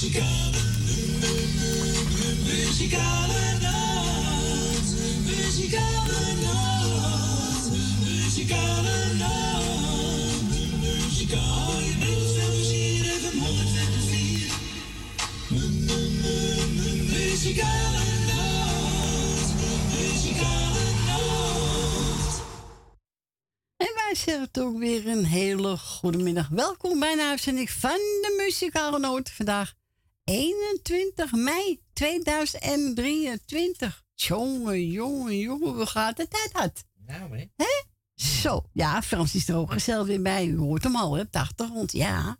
Muzikale, muzikale nacht. Muzikale nacht. Muzikale nacht. Muzikale even 104. Muzikale nacht. Muzikale nacht. En wij zeggen toch weer een hele goede middag. Welkom bij een uitzending van de Muzikale Noot. Vandaag 21 mei 2023. Jongen, jongen, jongen, we gaan de tijd uit. Nou, hè? Hè? Zo, ja, Frans is er ook gezellig weer bij. U hoort hem al, hè, op de achtergrond, ja.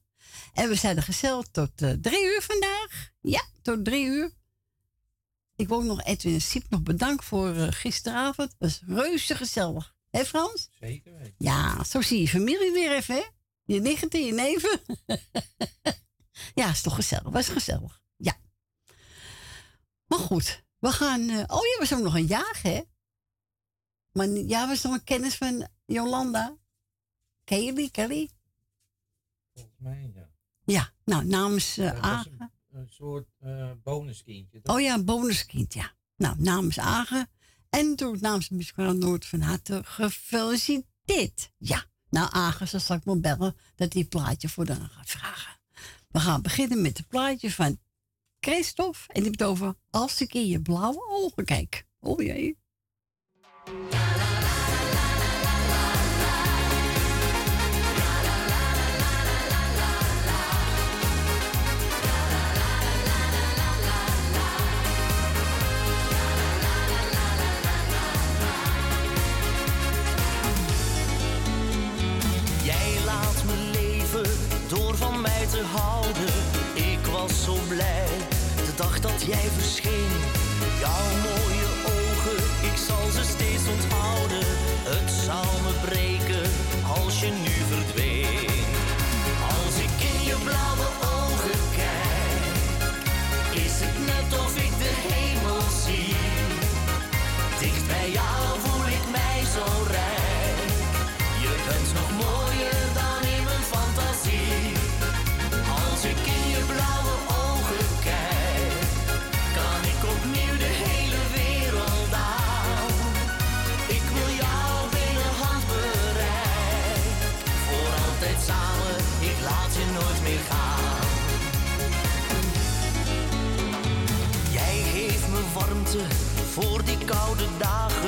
En we zijn er gezellig tot eh, drie uur vandaag. Ja, tot drie uur. Ik wil ook nog Edwin en Siep nog bedankt voor eh, gisteravond. Het was reuze gezellig. Hé Frans? Zeker weten. Ja, zo zie je familie weer even, hè? Je nicht en je neven. ja, is toch gezellig. Was gezellig. Ja. Maar goed, we gaan... eh, oh ja, we zijn ook nog een jager, hè? Maar ja, we zijn nog een kennis van Jolanda. Kelly, Kelly. Volgens mij, ja. Ja, nou, namens was Agen. een, een soort eh bonuskindje. Oh ja, een bonuskind, ja. Nou, namens Agen. En natuurlijk namens de Muzikale Noord van harte gefeliciteerd. Ja, nou Agen zal straks wel bellen dat hij een plaatje voor dan gaat vragen. We gaan beginnen met het plaatje van Christophe. En die het over als ik in je blauwe ogen kijk. Oh jee. Jij verscheen. Voor die koude dagen,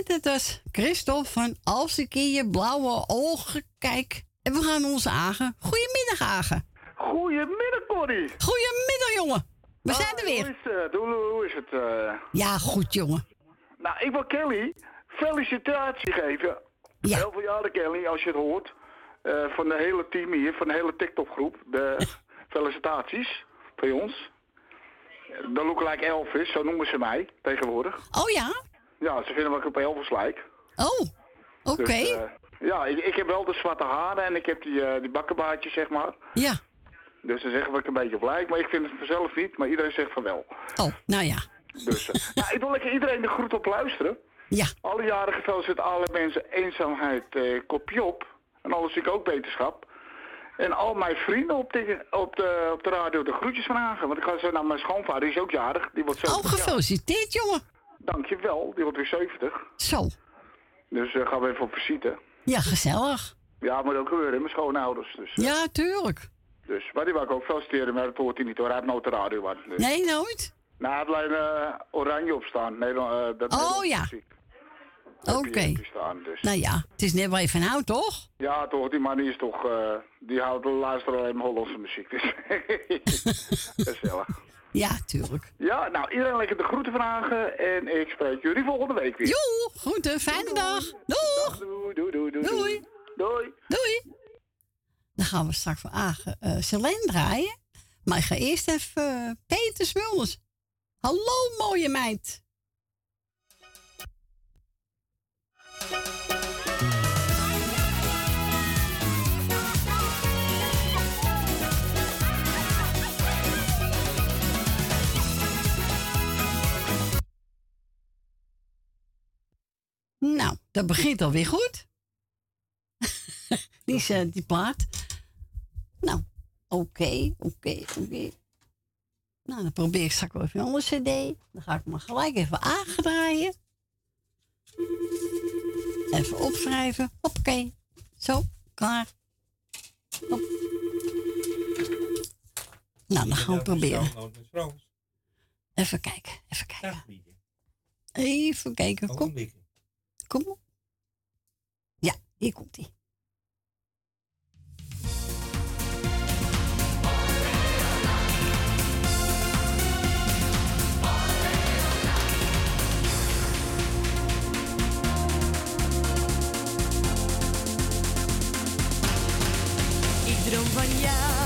En dat was Christophe van Als ik in je blauwe ogen kijk. En we gaan onze Agen. Goedemiddag, Agen. Goedemiddag, Corrie. Goedemiddag, jongen. We zijn er Hoe weer. is het? Hoe, hoe is het? eh? Ja, goed, jongen. Nou, ik wil Kelly felicitatie geven. Ja. Heel veel jaren, Kelly, als je het hoort. eh, van de hele team hier, van de hele TikTok-groep, de felicitaties van ons. De lookalike Elvis, zo noemen ze mij tegenwoordig. Oh ja? Ja, ze vinden ik op Elvis lijk. Oh, oké. Dus, eh, ja, ik, ik heb wel de zwarte haren en ik heb die, eh, die bakkenbaardjes, zeg maar. Ja. Dus ze zeggen dat ik een beetje op lijk, maar ik vind het vanzelf niet, maar iedereen zegt van wel. Oh, nou ja. Dus, nou, ik wil lekker iedereen de groet op luisteren. Ja. Alle jaren gefeliciteerd alle mensen eenzaamheid, kopje op. En alles ik ook beterschap. En al mijn vrienden op de, op de, op de radio de groetjes vragen. Want ik ga zo naar mijn schoonvader, die is ook jarig. Die wordt Oh, 70 jaar. gefeliciteerd, jongen. Dankjewel, die wordt weer 70. Zo. Dus eh, gaan we even op visite. Ja, gezellig. Ja, moet ook gebeuren, mijn schoonouders. Dus, eh, Ja, tuurlijk. dus, maar die wou ik ook feliciteren, maar dat hoort hij niet hoor. Hij heeft nooit de radio aan. Dus. Nee, nooit? Nou, hij heeft alleen eh, oranje op staan. Nederland, eh, dat Oh, ja. Oké. Staan, dus. Nou ja, het is net waar je van houdt, toch? Ja, toch, die man is toch, die houdt luisteren alleen maar Hollandse muziek. Dus gezellig. Ja, tuurlijk. Ja, nou, iedereen lekker de groeten vragen en ik spreek jullie volgende week weer. Joe, groeten, fijne dag. Doeg. Doei, doei, doei, doei. Doei. Doei. Dan gaan we straks voor Agen uh, Selene draaien. Maar ik ga eerst even eh, Peter Smulders. Hallo, mooie meid. Nou, dat begint alweer goed. die, is, eh, die plaat. Nou, oké, oké, oké. Nou, dan probeer ik straks wel even een andere cd. Dan ga ik maar gelijk even aangedraaien. Even opschrijven. Oké. Zo, klaar. Hop. Nou, dan gaan we proberen. Even kijken, even kijken. Even kijken, kom. Kom. Ja, hier komt hij. Ik droom van jou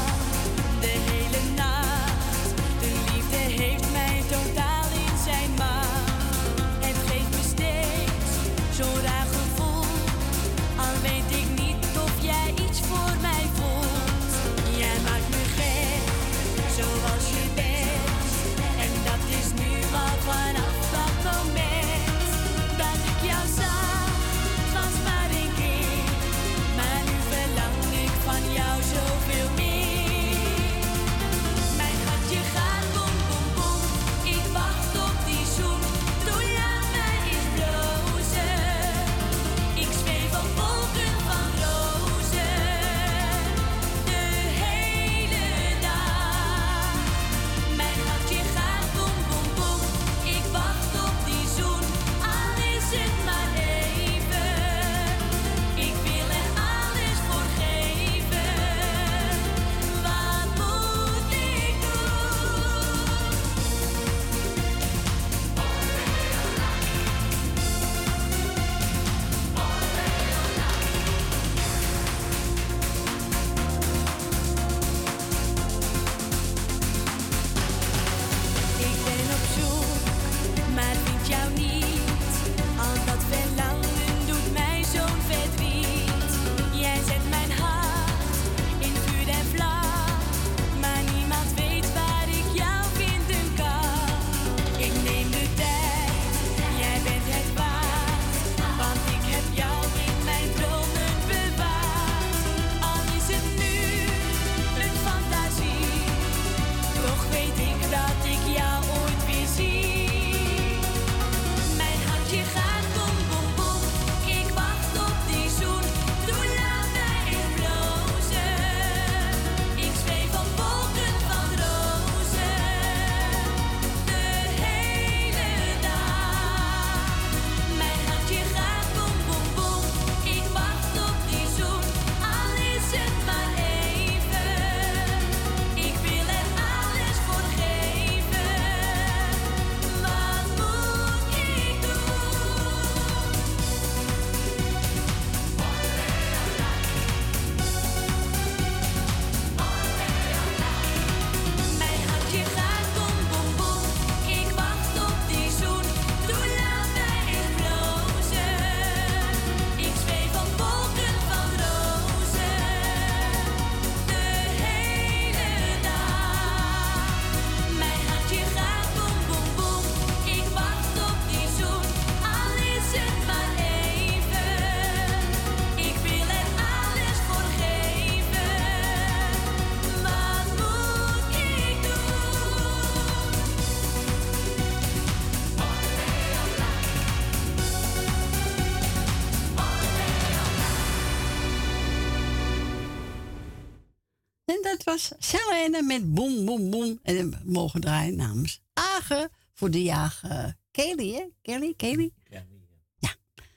En dat was Selene met Boom Boom Boom. En we mogen draaien namens Agen voor de jager Kelly, hè? Kelly, Kelly.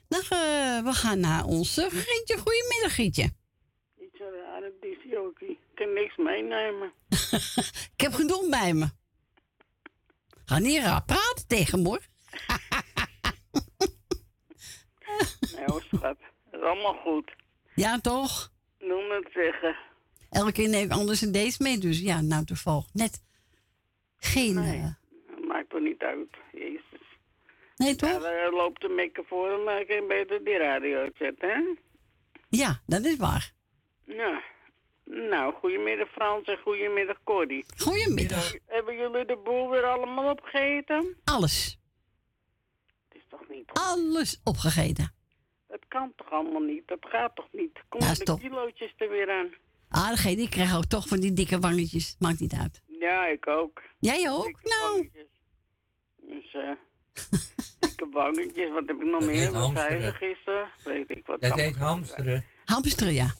Dan, eh, we gaan naar onze Gietje. Goedemiddag, Gietje. Iets zo raar, is Jokie. Ik kan niks meenemen. Ik heb genoeg bij me. Ga niet raar praten tegen me, hoor. Nee hoor, schat. Dat is allemaal goed. Ja, toch? Noem het zeggen. Elke keer neem ik anders een deze mee. Dus ja, nou toevallig net geen... Nee. eh, maakt er niet uit. Jezus. nee, toch? daar loopt de mekken voor hem, maar ik kan beter die radio uitzetten, hè? Ja, dat is waar. Ja. Nou, goedemiddag Frans en goedemiddag Cordy. Goedemiddag. Hebben jullie de boel weer allemaal opgegeten? Alles. Het is toch niet... Alles opgegeten. Dat kan toch allemaal niet? Dat gaat toch niet? Kom Ja, de kilootjes er weer aan. Ah, degene die krijgt ook toch van die dikke wangetjes. Maakt niet uit. Ja, ik ook. Jij ook? Dikke Nou, wangetjes. Dus, eh dikke wangetjes. Wat heb ik nog Dat meer? heet Wat zei ze hamsteren. gisteren? Weet ik wat. Dat heet hamsteren. hamster, ja.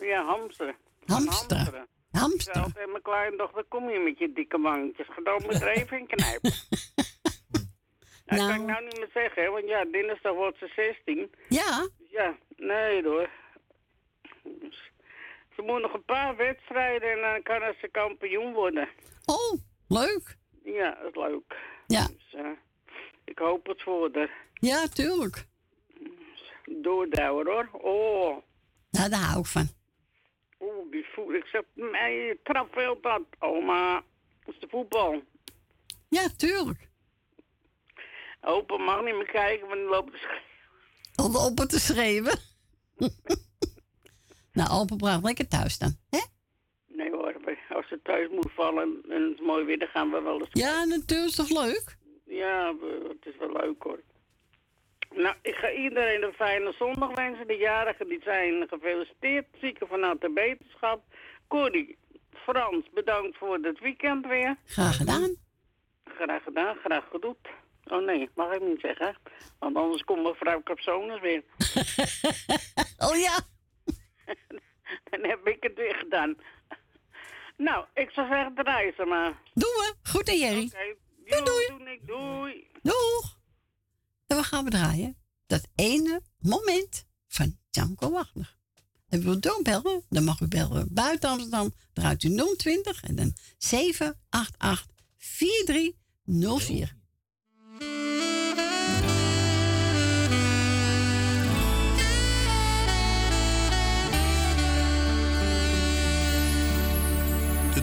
Ja, hamsteren. Hamsteren. Ik zei Hamster. altijd tegen mijn kleindochter, kom je met je dikke wangetjes. Ga dan met er even in knijpen. Nou, dat kan ik Nou. nou niet meer zeggen, hè, want ja, dinsdag wordt ze 16. Ja, Dus ja, nee hoor. Dus, ze moet nog een paar wedstrijden en dan kan ze kampioen worden. oh, leuk. Ja, dat is leuk. Ja, Dus, eh, ik hoop het voor haar. ja, tuurlijk. Doordouwer hoor. Oh, Nou, daar hou ik van. oeh, die voet. Ik zeg, nee, trap veel dat. Oma, dat is de voetbal. Ja, tuurlijk. Opa mag niet meer kijken, want dan loopt de sch- Om op te schreeuwen. nou, opa blijft lekker thuis dan. Hè? Nee hoor, als ze thuis moet vallen en het is mooi weer, dan gaan we wel eens. Ja, natuurlijk is toch leuk? Ja, het is wel leuk hoor. Nou, ik ga iedereen een fijne zondag wensen. De jarigen die zijn gefeliciteerd. Zieken vanuit de beterschap. Corrie, Frans, bedankt voor het weekend weer. Graag gedaan. Graag gedaan, graag gedaan. Oh nee, mag ik niet zeggen. Want anders komt mevrouw Capsones weer. Oh ja. Dan heb ik het weer gedaan. Nou, ik zou zeggen, draai ze maar. Doen we. Goed en Jerry. Oké, Doei, doei. Doei, doei. Doeg. En we gaan we draaien. Dat ene moment van Janko Wagner. En wilt u bellen? Dan mag u bellen buiten Amsterdam. Draait u 020 en dan 788 4304.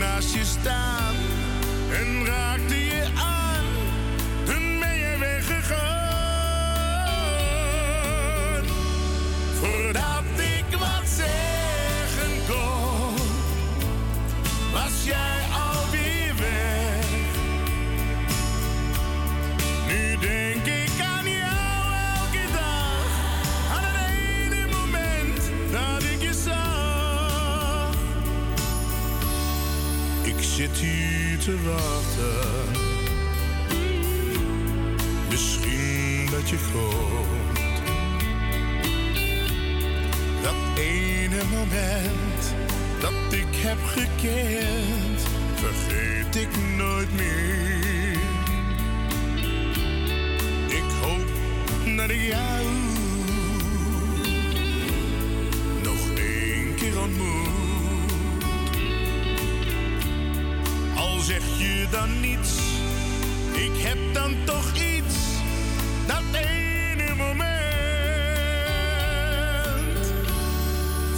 Naast je staan en raakte je aan. Toen ben je weggegaan. Te wachten. Misschien dat je komt. Dat ene moment dat ik heb gekend, vergeet ik nooit meer. Ik hoop dat ik jou nog één keer ontmoet. Dan niets, ik heb dan toch iets. Dat ene moment.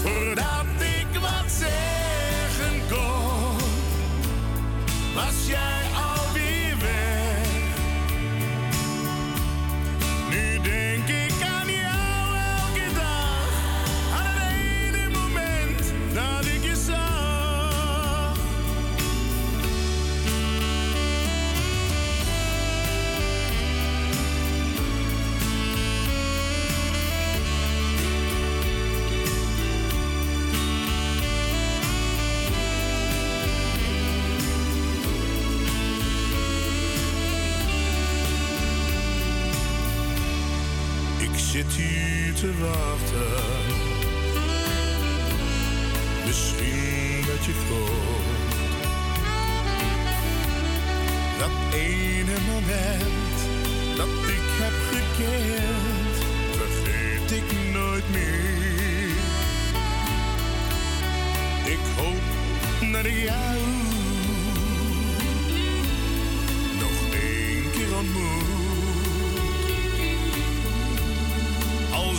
Voordat ik wat zeggen kon, was jij ik zit hier te wachten. Misschien dat je komt. Dat ene moment dat ik heb gekend, vergeet ik nooit meer. Ik hoop naar jou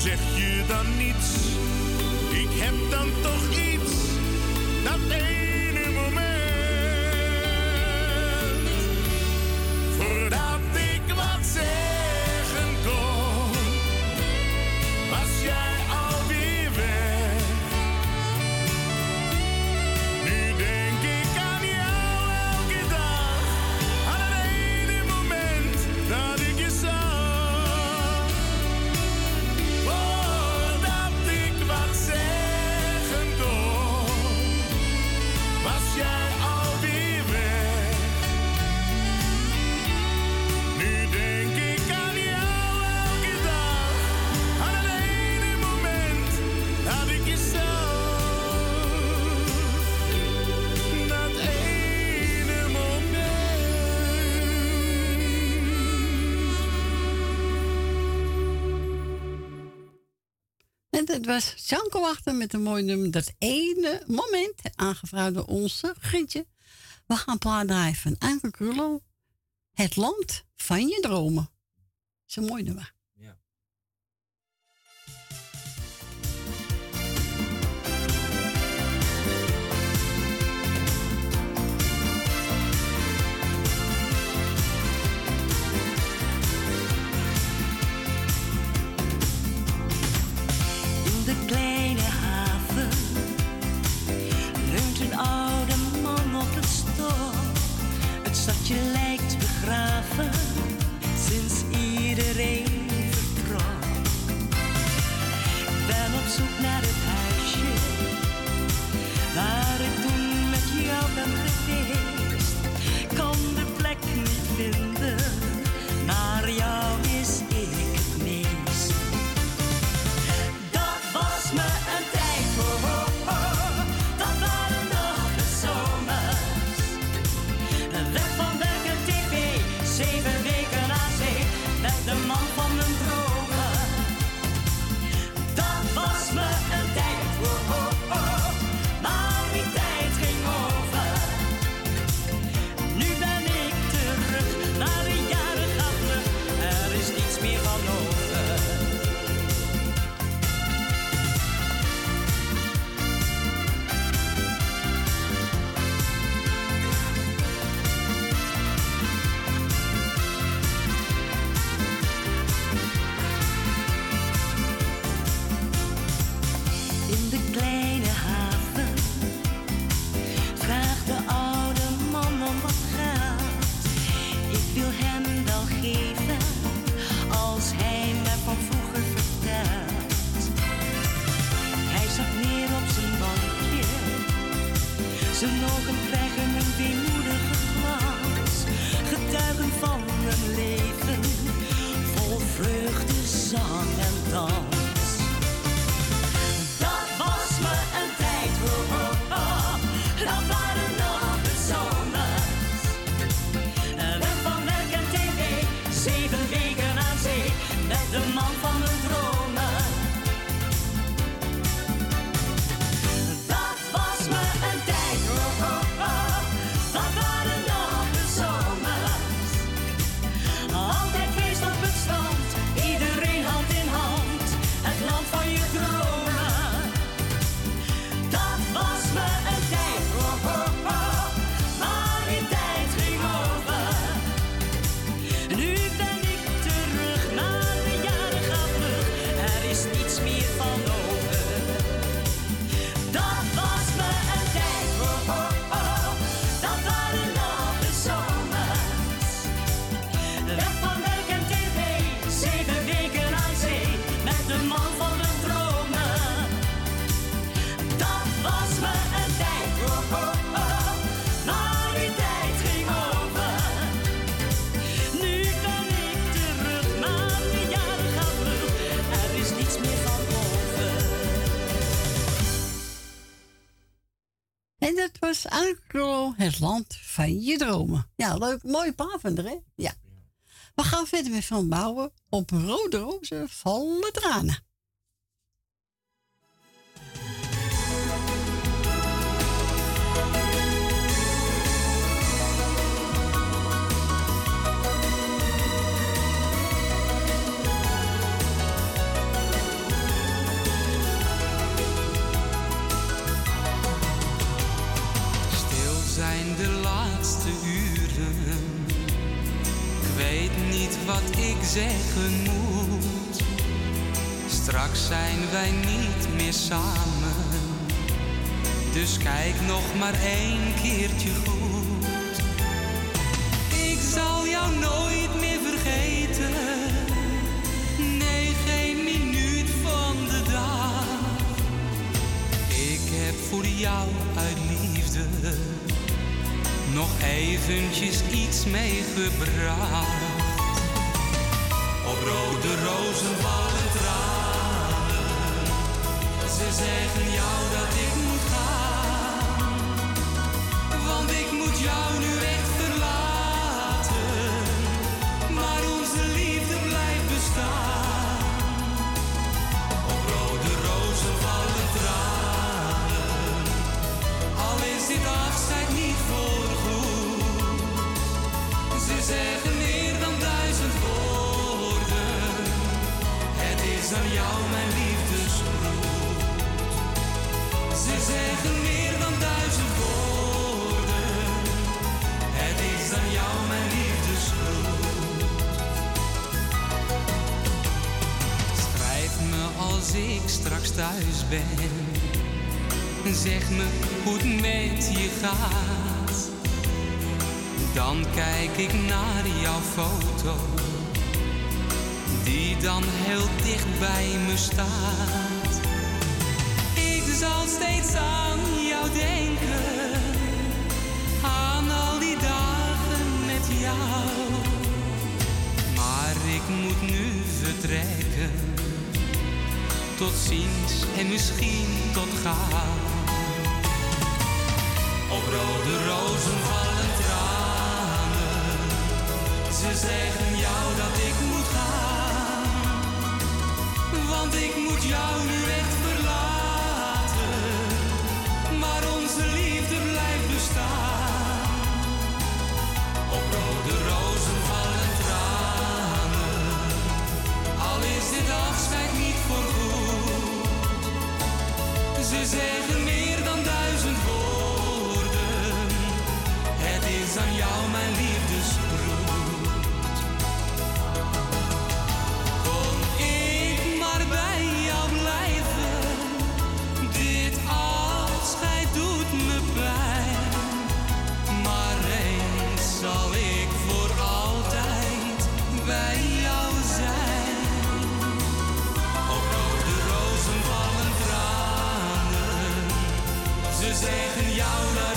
zeg je dan niets? Ik heb dan toch iets. dat was Janko Wachter met een mooi nummer. Dat ene moment, aangevraagd door onze Grietje. We gaan plaat draaien van Anke Het land van je dromen. Dat is een mooi nummer. song and dawn. Ankrolo, het land van je dromen. Ja, leuk. Mooie pavender, hè? Ja. We gaan verder met Van Bouwen op rode rozen vallen tranen. Straks zijn wij niet meer samen. Dus kijk nog maar één keertje goed. Ik zal jou nooit meer vergeten. Nee, geen minuut van de dag. Ik heb voor jou uit liefde nog eventjes iets meegebracht. Op rode rozen. Ze zeggen jou dat ik moet gaan. Want ik moet jou nu echt verlaten. Maar onze liefde blijft bestaan. Op rode rozen vallen tranen. Al is dit afscheid niet voorgoed. Ze zeggen meer dan duizend woorden. Het is aan jou mijn liefdesgroet. Zeggen meer dan duizend woorden. Het is aan jou mijn liefdesgroet. Schrijf me als ik straks thuis ben. Zeg me hoe het met je gaat. Dan kijk ik naar jouw foto. Die dan heel dicht bij me staat. Steeds aan jou denken. Aan al die dagen met jou. Maar ik moet nu vertrekken. Tot ziens en misschien tot gauw. Op rode rozen vallen tranen. Ze zeggen jou dat ik moet gaan. Want ik moet jou nu echt Op rode rozen vallen tranen. Al is dit afscheid niet voor goed. Ze zeggen meer dan duizend woorden. Het is aan jou mijn liefdesgroet. Zeggen jou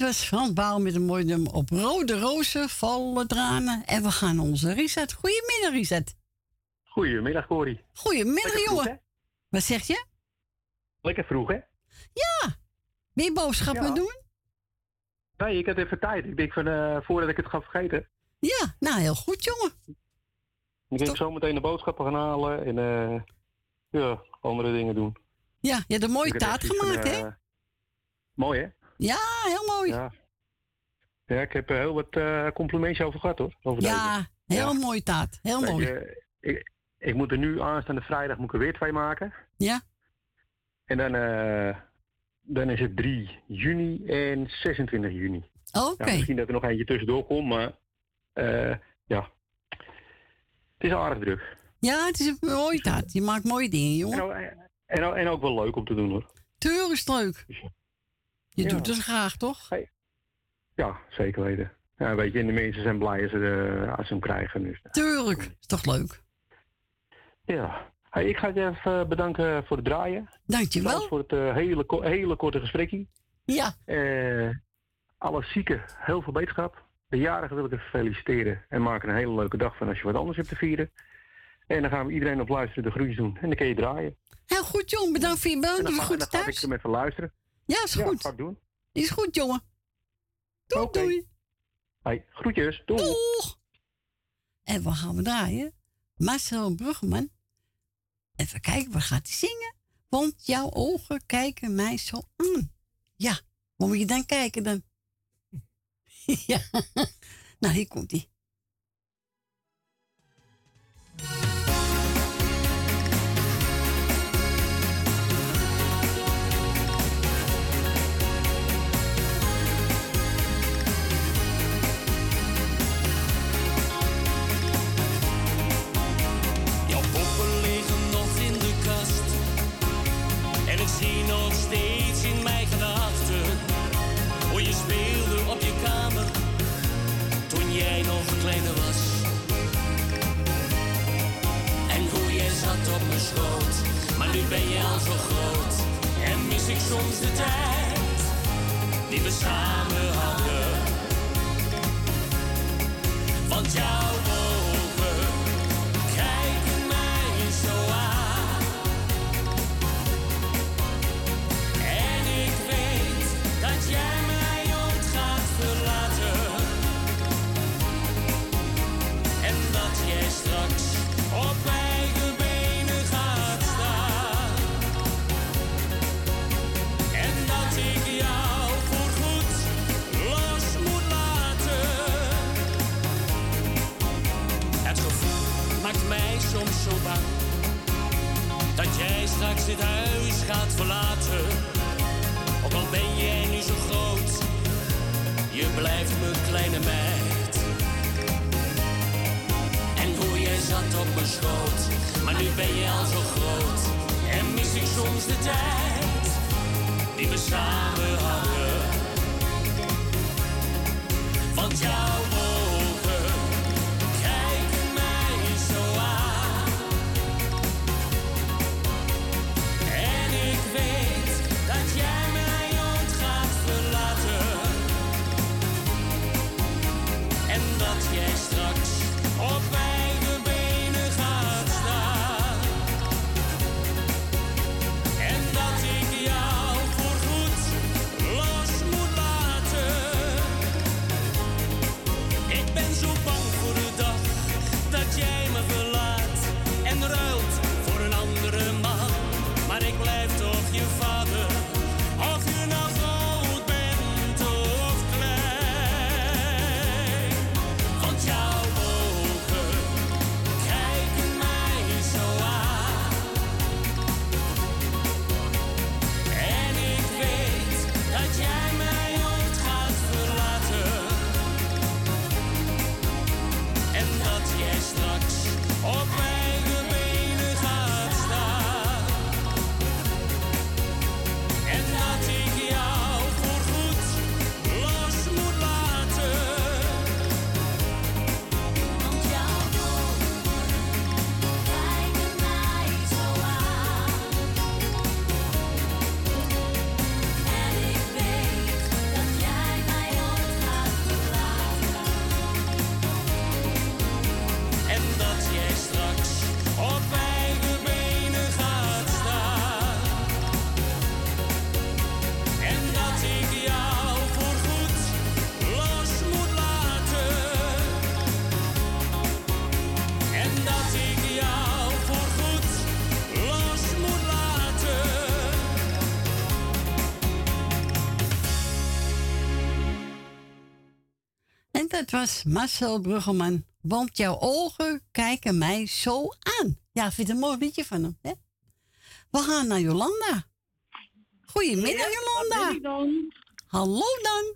was Frans Bouw met een mooi nummer op rode rozen vallen tranen. En we gaan onze Richard. Goedemiddag, Richard. Goedemiddag, Corrie. Goedemiddag, Lekker vroeg, jongen. Wat zeg je? Lekker vroeg, hè? Ja. Je boodschappen Ja. doen? Nee, ik had even tijd. Ik denk van, eh, voordat ik het ga vergeten. Ja, nou heel goed, jongen. Ik denk zo meteen de boodschappen gaan halen en eh, ja, andere dingen doen. Ja, je hebt een mooie taart van, gemaakt, hè? eh, Mooi, hè? Ja, heel mooi. Ja. Ja, ik heb er heel wat eh, complimentjes over gehad, hoor. Over Ja, deze. heel mooie taart. Heel mooi. je, ik, ik moet er nu aanstaande vrijdag moet ik er weer twee maken. Ja. En dan, eh, dan is het 3 juni en 26 juni. Oké. Ja, misschien dat er nog eentje tussendoor komt, maar eh, ja. Het is aardig druk. Ja, het is een mooie tijd. Je maakt mooie dingen, jongen. En, ook- en, ook- en ook wel leuk om te doen hoor. Tuurlijk is leuk. Je doet het graag, toch? Ja, zeker weten. Ja, weet je, en de mensen zijn blij als ze, eh, als ze hem krijgen. Dus. Tuurlijk. Is toch leuk? Ja. Hey, ik ga je even bedanken voor het draaien. Dankjewel. Bedankt voor het eh, hele, hele korte gesprekje. Ja. Eh, alle zieken, heel veel beterschap. De jarigen wil ik even feliciteren en maken er een hele leuke dag van als je wat anders hebt te vieren. En dan gaan we iedereen op luisteren de groetjes doen. En dan kun je draaien. Heel goed, jongen. Bedankt voor je En bedankt dan, ga, dan goed ga ik thuis. hem even luisteren. Ja, is goed. doen. Is goed, jongen. Doei, doei. Hey, groetjes. Doei. Doeg. En wat gaan we draaien? Marcel Bruggeman. Even kijken, wat gaat hij zingen? Want jouw ogen kijken mij zo aan. Ja, waar moet je dan kijken dan? ja. Nou, hier komt hij. Maar nu ben je al zo groot. En mis ik soms de tijd die we samen hadden. Want jouw ogen dat jij straks dit huis gaat verlaten. Ook al ben jij nu zo groot, je blijft mijn kleine meid. En hoe jij zat op mijn schoot, maar nu ben je al zo groot. En mis ik soms de tijd die we samen hadden. Want jouw En was Marcel Bruggeman. Want jouw ogen kijken mij zo aan. Ja, vind het een mooi liedje van hem. Hè? We gaan naar Jolanda. Goedemiddag, Jolanda. Hallo dan.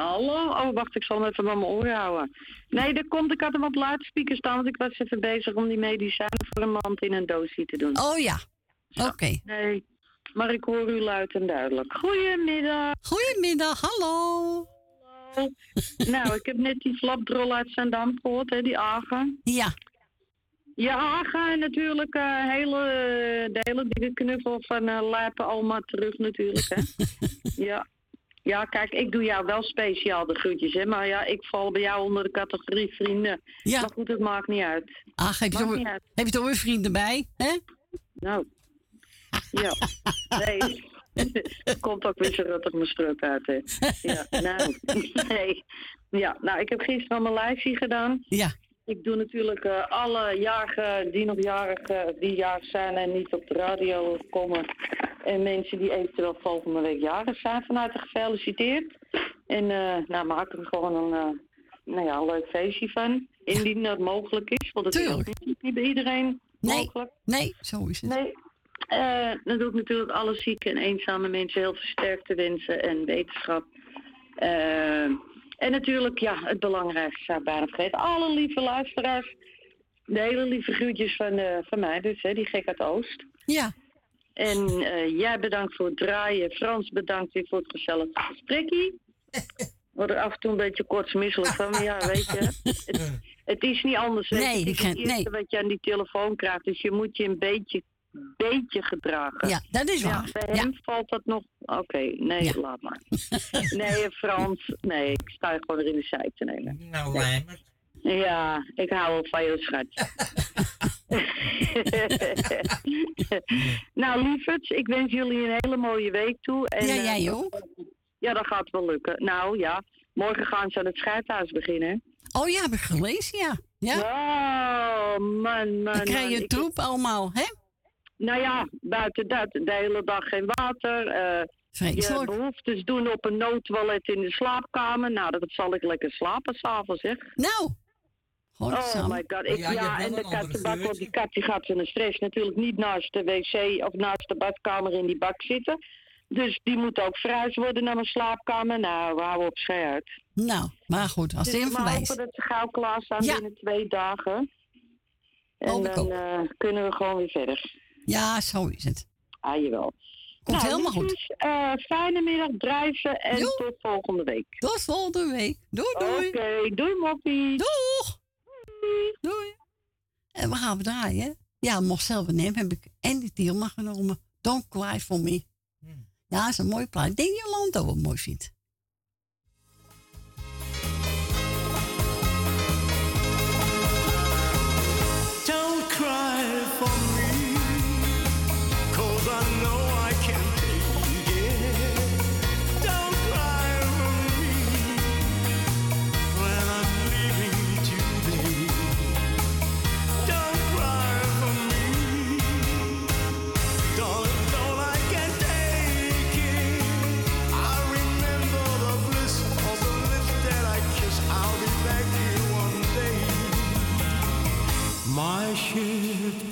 Hallo. Oh, wacht, ik zal hem even bij mijn oren houden. Nee, dat komt, ik had hem op luidspreker staan, want ik was even bezig om die medicijnen voor een mand in een doosje te doen. Oh ja. Oké. Nee, maar ik hoor u luid en duidelijk. Goedemiddag. Goedemiddag, hallo. nou, ik heb net die flapdrol uit Zandam gehoord, hè, die Agen. Ja. Ja, Agen en natuurlijk eh, hele, de hele dikke knuffel van eh Lijpen Alma terug natuurlijk, hè. ja. Ja, kijk, ik doe jou wel speciaal de groetjes, hè. Maar ja, ik val bij jou onder de categorie vrienden. Ja. Maar goed, het maakt niet uit. Ach, heb je, toch, heb je toch weer vrienden bij, hè? Nou, ja. Nee. Komt ook weer zo mijn uit, hè. Ja, nou, nee. Ja, nou, ik heb gisteren al mijn lijstje gedaan. Ja. Ik doe natuurlijk eh, alle jarigen die nog jarig, eh, die jarig zijn en niet op de radio komen. En mensen die eventueel volgende week jarig zijn, van harte gefeliciteerd. En eh nou, maak er gewoon een, nou ja, leuk feestje van. Indien dat mogelijk is, want het is niet, niet bij iedereen mogelijk. Nee, zo is het. Nee. Eh, dan doe ik natuurlijk alle zieke en eenzame mensen heel veel sterkte wensen en wetenschap. Eh, en natuurlijk, ja, het belangrijkste zou ik bijna vergeten. Alle lieve luisteraars. De hele lieve groetjes van, eh, van mij, dus hè, die gek uit Oost. Ja. En jij bedankt voor het draaien. Frans bedankt weer voor het gezellige gesprekje. Word er af en toe een beetje kortsmisselijk van, maar ja, weet je. Het, het is niet anders. hè. Nee, het is het eerste wat je aan die telefoon krijgt. Dus je moet je een beetje, beetje gedragen. Ja, dat is waar. bij hem valt dat nog... Oké, nee, laat maar. nee, Frans, nee, ik sta je gewoon er in de zijk te nemen. Nou, Nee. Lijmert. Ja, ik hou wel van je schat. nou, lieverds, ik wens jullie een hele mooie week toe. En, Ja, eh, jij ook. Ja, dat gaat wel lukken. Nou ja, morgen gaan ze aan het scheidhuis beginnen. Oh ja, heb ik gelezen, ja. Ja. Oh, man, man. Dan krijg man. je Ik- troep allemaal, hè? Nou ja, buiten dat, de hele dag geen water. eh je behoeftes doen op een noodtoilet in de slaapkamer. Nou, dat zal ik lekker slapen s'avonds, zeg. Nou. Oh my god. Ik, Ja, en de kattenbak, want die kat die gaat van de stress natuurlijk niet naast de wc of naast de badkamer in die bak zitten. Dus die moet ook verhuisd worden naar mijn slaapkamer. Nou, we houden op schei uit. Nou, maar goed, als Dus we voorbij hopen is. dat ze gauw klaar staan Ja. binnen twee dagen. En Hoop ik dan eh, kunnen we gewoon weer verder. Ja, zo is het. Ah, jawel. Komt nou, helemaal goed. liefjes, eh, fijne middag, drijven en tot volgende week. Tot volgende week. Doei, doei. Oké, doei moppie. Doeg. Doei. En we gaan draaien. hè? Ja, mocht zelf nemen, heb ik en die Tielma genomen. Don't cry for me. Ja, dat is een mooi plaat. Ik denk dat Jolanda ook wel mooi vindt. My ship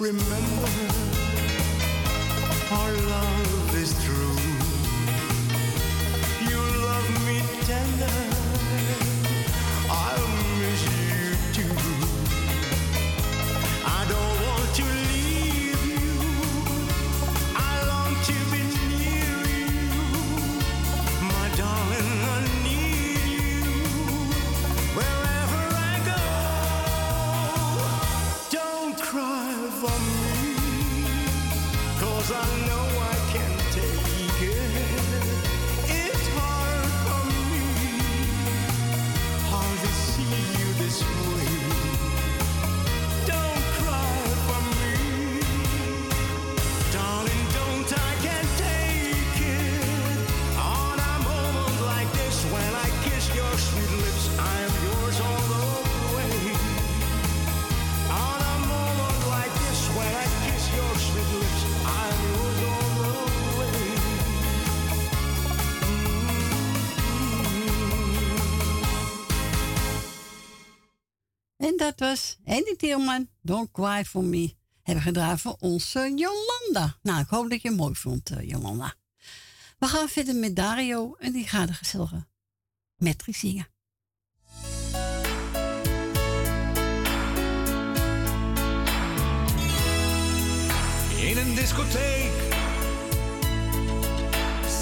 remember our love dat was Andy Tilman, Don't Cry For Me. Hebben gedraaid voor onze Jolanda. Nou, ik hoop dat je mooi vond, eh, Jolanda. We gaan verder met Dario en die gaat de gezellige metrie zingen. In een discotheek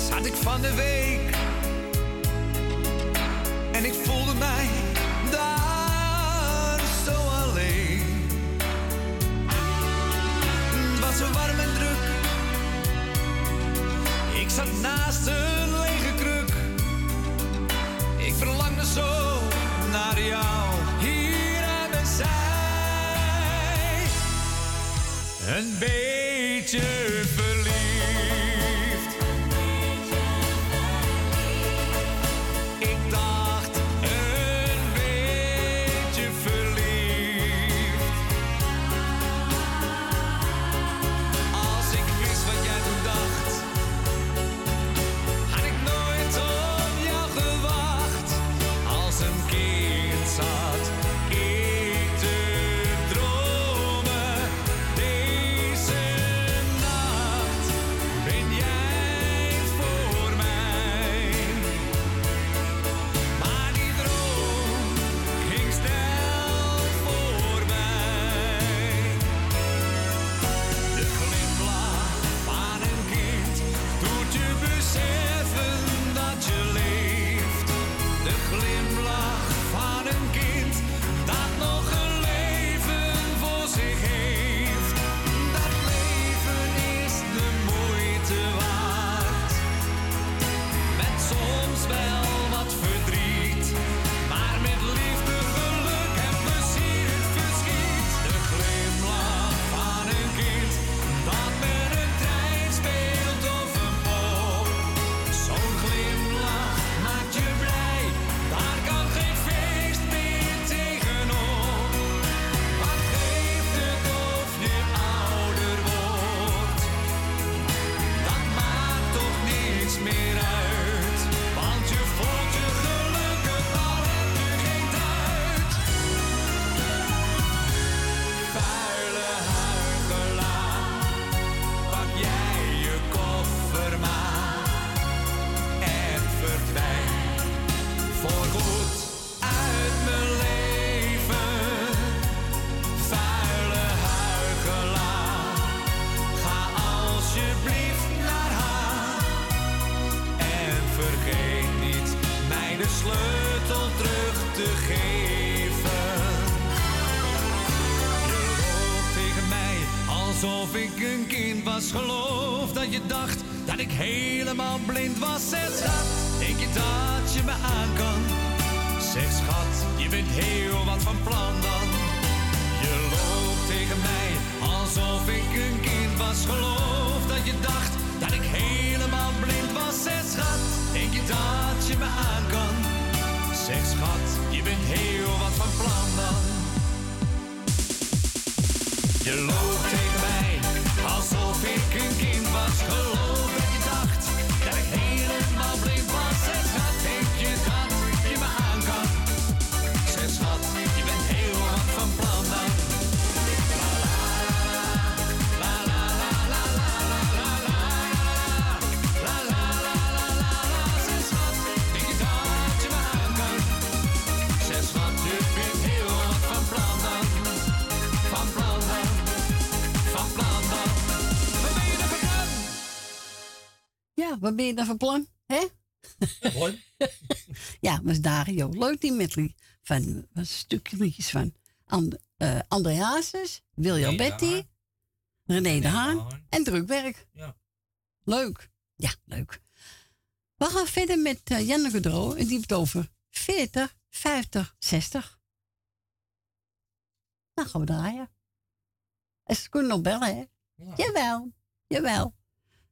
zat ik van de week en ik voelde mij warm en druk. Ik zat naast een lege kruk. Ik verlangde zo naar jou, hier aan de zij. Een beetje ver. Wat ben je dan van plan? Hè? ja, ja, was Dario. Leuk die medley. Van, was een stukje liedjes van And, eh, uh, André Hazes, William Betty, René, René de Haan, en Drukwerk. Ja. Leuk. Ja, leuk. We gaan verder met uh, Janneke Dro en die heeft over 40, 50, 60. Nou, gaan we draaien. En ze kunnen nog bellen, hè? Jawel, jawel.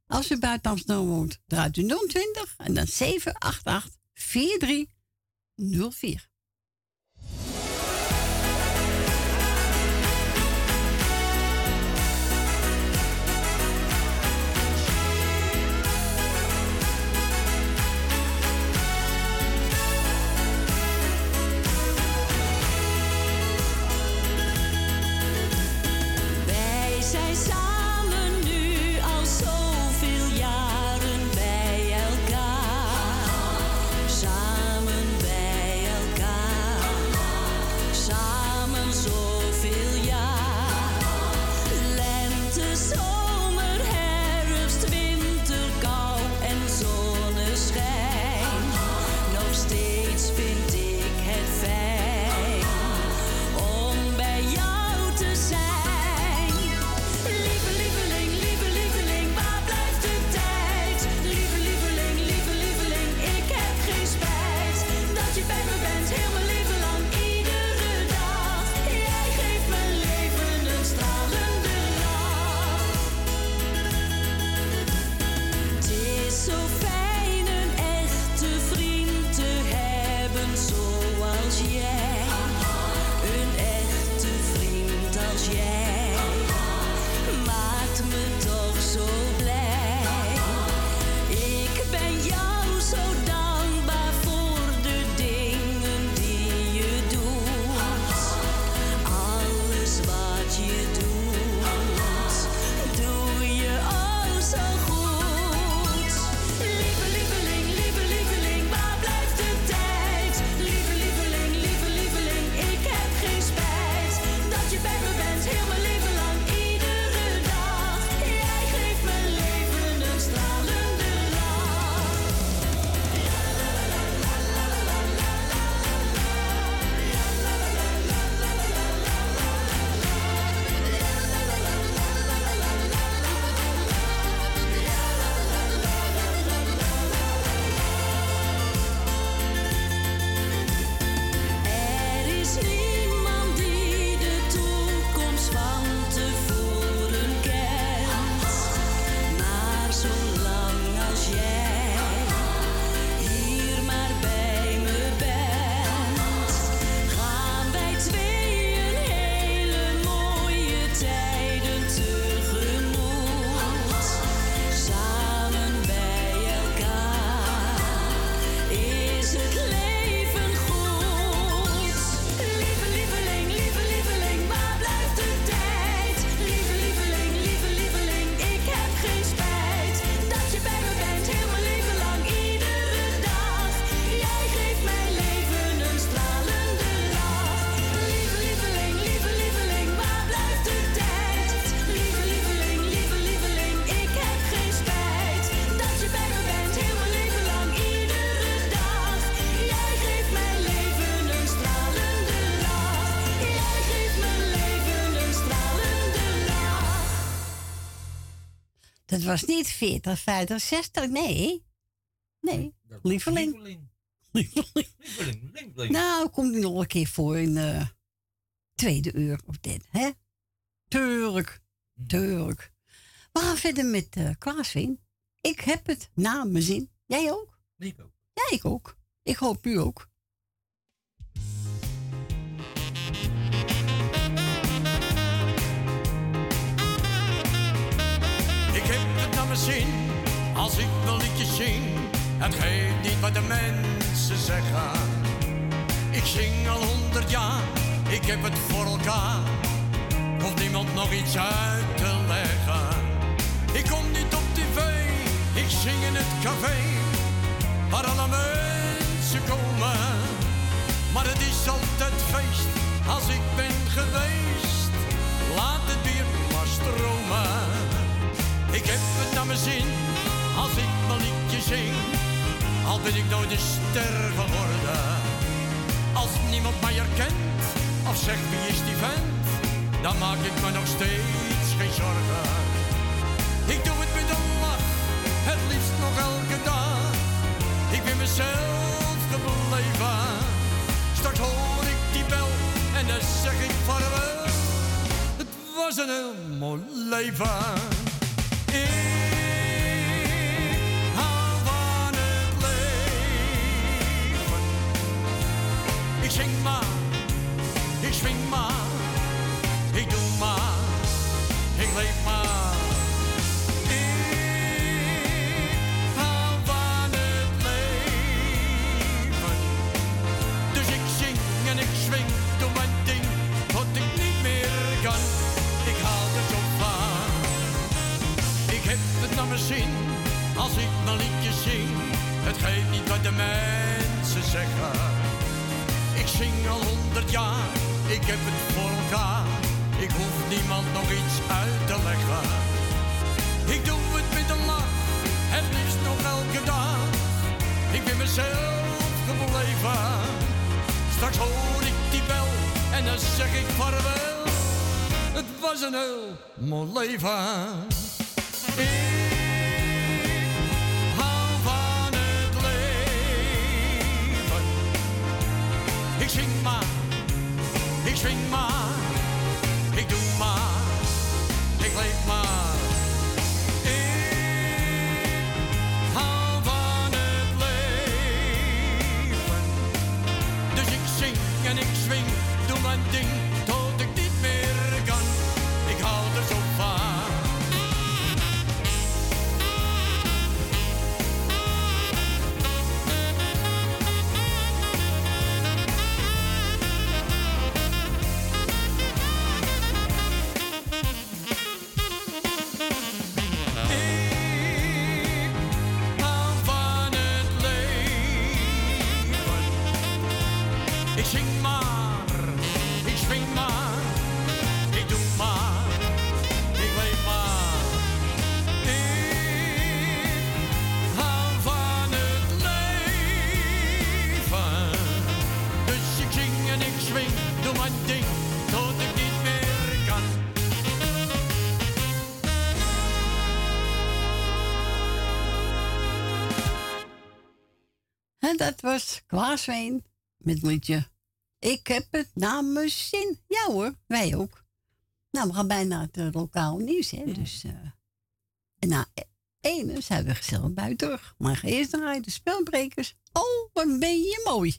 Als u buiten Amsterdam woont, draait u 020 en dan 788 4304. Dat was niet 40, 50, 60, nee. Nee, lieveling. Lieveling, lieveling. Nou, komt die nog een keer voor in de tweede uur of dit, hè? Tuurlijk, tuurlijk. We gaan verder met eh Klaasveen. Ik heb het na mijn zin. Jij ook? Ik ook. Ja, ik ook. Ik hoop u ook. Zin als ik wil liedjes zing. Het geeft niet wat de mensen zeggen. Ik zing al honderd jaar, ik heb het voor elkaar. Hoeft niemand nog iets uit te leggen. Ik kom niet op tv, ik zing in het café. Waar alle mensen komen. Maar het is Al ben ik nooit een ster geworden. Als niemand mij herkent of zegt wie is die vent, dan maak ik me nog steeds geen zorgen. Ik doe het met een lach, het liefst nog elke dag. Ik ben mezelf gebleven. Straks hoor ik die bel en dan zeg ik vaarwel. Het was een heel mooi leven. Zing maar, ik swing maar, ik doe maar, ik leef maar. Ik hou van het leven. Dus ik zing en ik swing, doe mijn ding, tot ik niet meer kan. Ik hou er zo van. Ik heb het naar mijn zin, als ik mijn liedje zing. Het geeft niet wat de mensen zeggen. Zing al honderd jaar, ik heb het voor elkaar. Ik hoef niemand nog iets uit te leggen. Ik doe het met een lach, het liefst nog elke dag. Ik ben mezelf gebleven. Straks hoor ik die bel en dan zeg ik vaarwel. Het was een heel mooi leven. Ik zing maar, ik swing Ik zing maar, ik swing maar, ik doe maar, ik leef maar. Ik hou van het leven. Dus ik zing en ik swing, doe mijn ding, tot ik niet meer kan. En dat was Klaasveen met het liedje. Ik heb het naar mijn zin. Ja hoor, wij ook. Nou, we gaan bijna het eh, lokaal nieuws, hè. Dus, eh, en na ene zijn we gezellig buiten terug. Maar eerst draaien de spelbrekers. Oh, wat ben je mooi.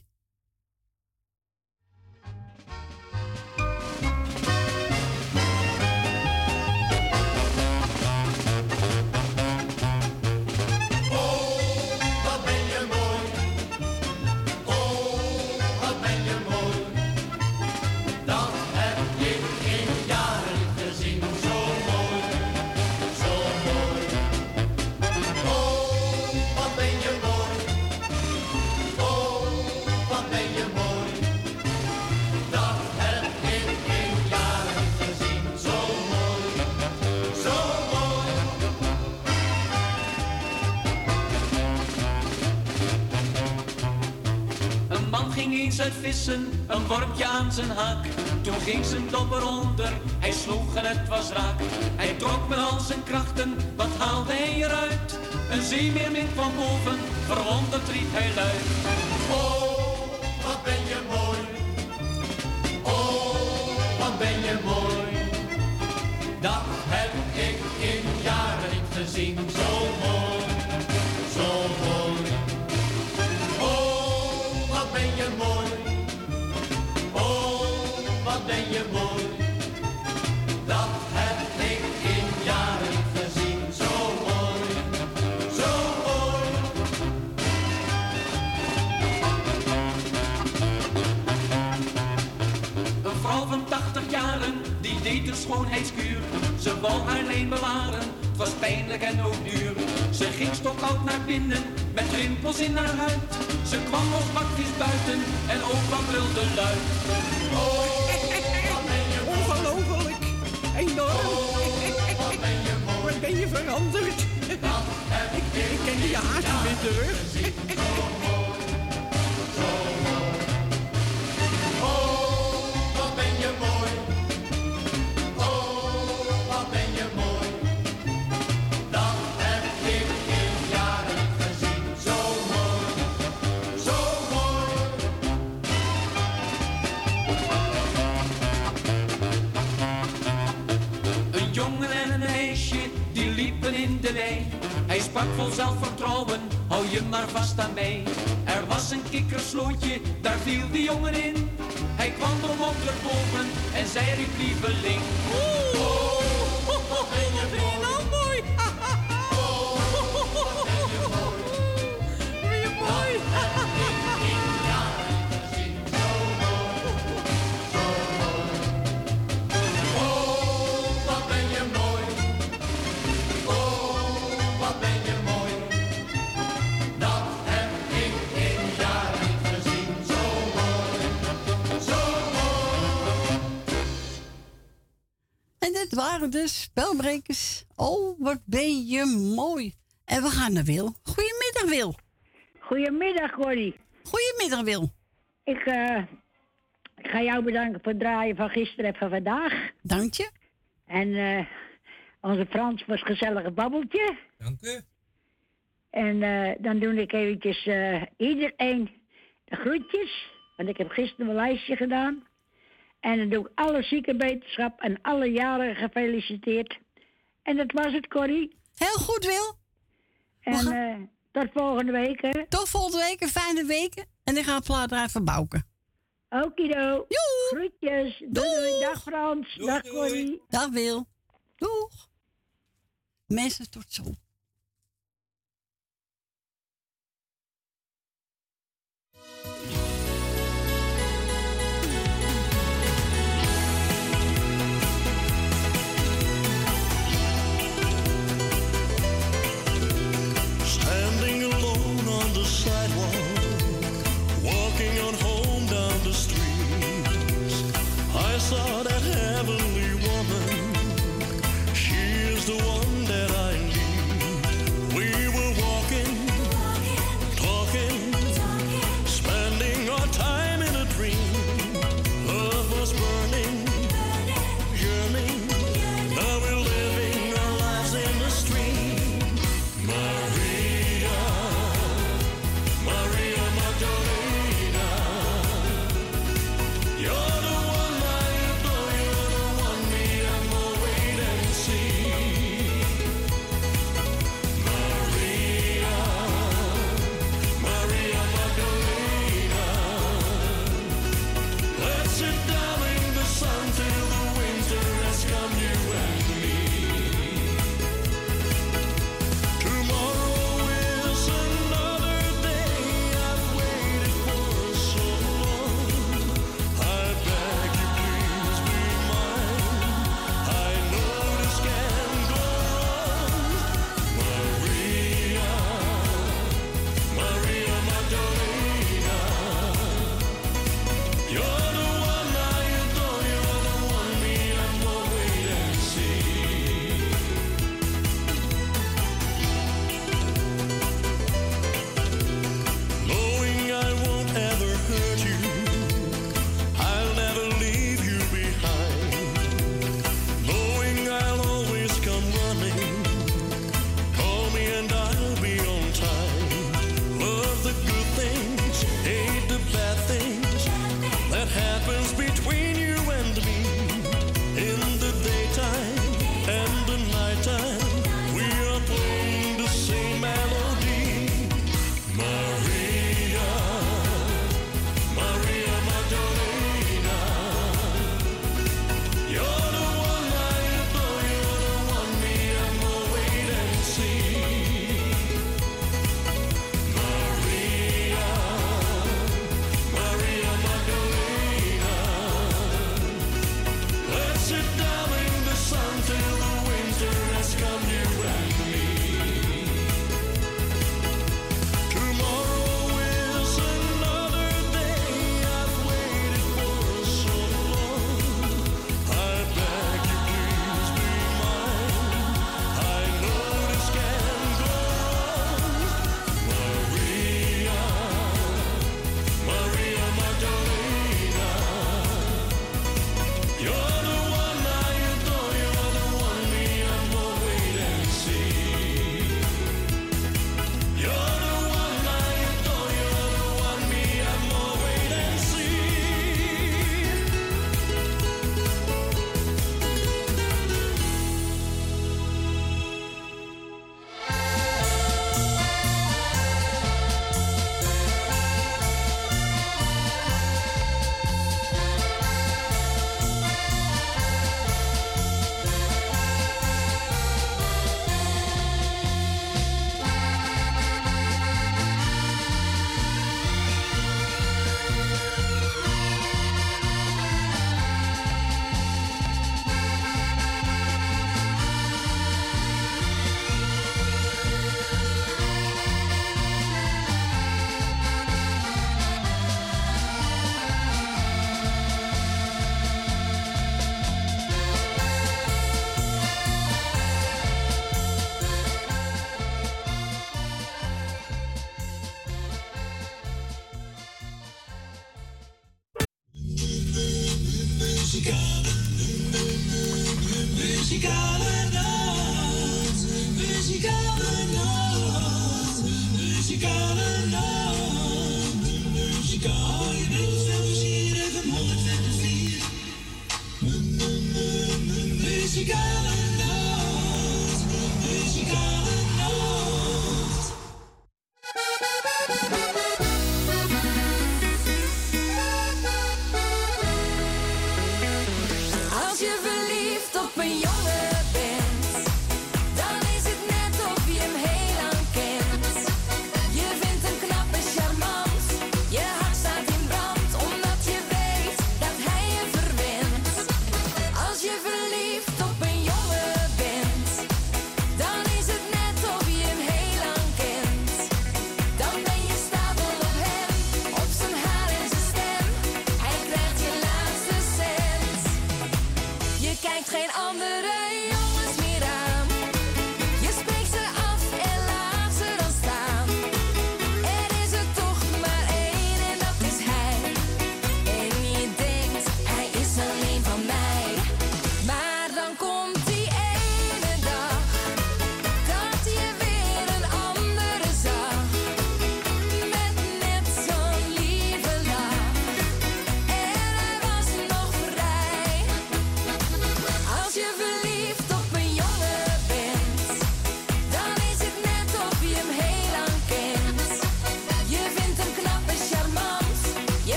Eens uit vissen, een wormpje aan zijn haak. Toen ging zijn dobber onder, hij sloeg en het was raak. Hij trok met al zijn krachten, wat haalde hij eruit? Een zeemeermin van boven, verwonderd riep hij luid. Oh, wat ben je mooi. Oh, wat ben je mooi. Dat schoonheidskuur. Ze wou haar leen bewaren, het was pijnlijk en ook duur. Ze ging stokoud naar binnen, met rimpels in haar huid. Ze kwam nog bakjes buiten en opa brulde luid. Ongelooflijk. Enorm. Wat ben je veranderd? Ik, ik ken je haast niet meer terug. Oh, de. Hij sprak vol zelfvertrouwen, hou je maar vast aan mij. Er was een kikkerslootje, daar viel die jongen in. Hij kwam er boven en zei riep lieveling. Oh, waren de spelbrekers. Oh, wat ben je mooi. En we gaan naar Wil. Goedemiddag, Wil. Goedemiddag, Corrie. Goedemiddag, Wil. Ik, eh, ik ga jou bedanken voor het draaien van gisteren en van vandaag. Dank je. En eh, onze Frans was een gezellig babbeltje. Dank u. En eh, dan doe ik eventjes eh, iedereen de groetjes. Want ik heb gisteren een lijstje gedaan. En dan doe ik alle ziekenwetenschap en alle jaren gefeliciteerd. En dat was het, Corrie. Heel goed, Wil. En eh, tot volgende week, hè. Tot volgende week, een fijne weken. En ik ga plaat eruit verbouken. Okido. Groetjes. Doei, doei. Dag Frans. Dag Corrie. Dag Wil. Doeg. Mensen, tot zo. Saw that heavenly woman. She is the one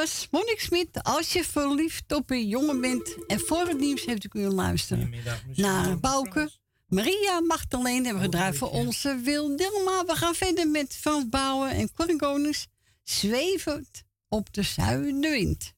was Monique Smit. Als je verliefd op een jongen bent. En voor het nieuws heeft u kunnen luisteren naar Bouke. Maria Magdalene hebben we gedraaid voor onze Wil Dilma. We gaan verder met Frans Bouwen en Corrie Zwevend op de zuidenwind.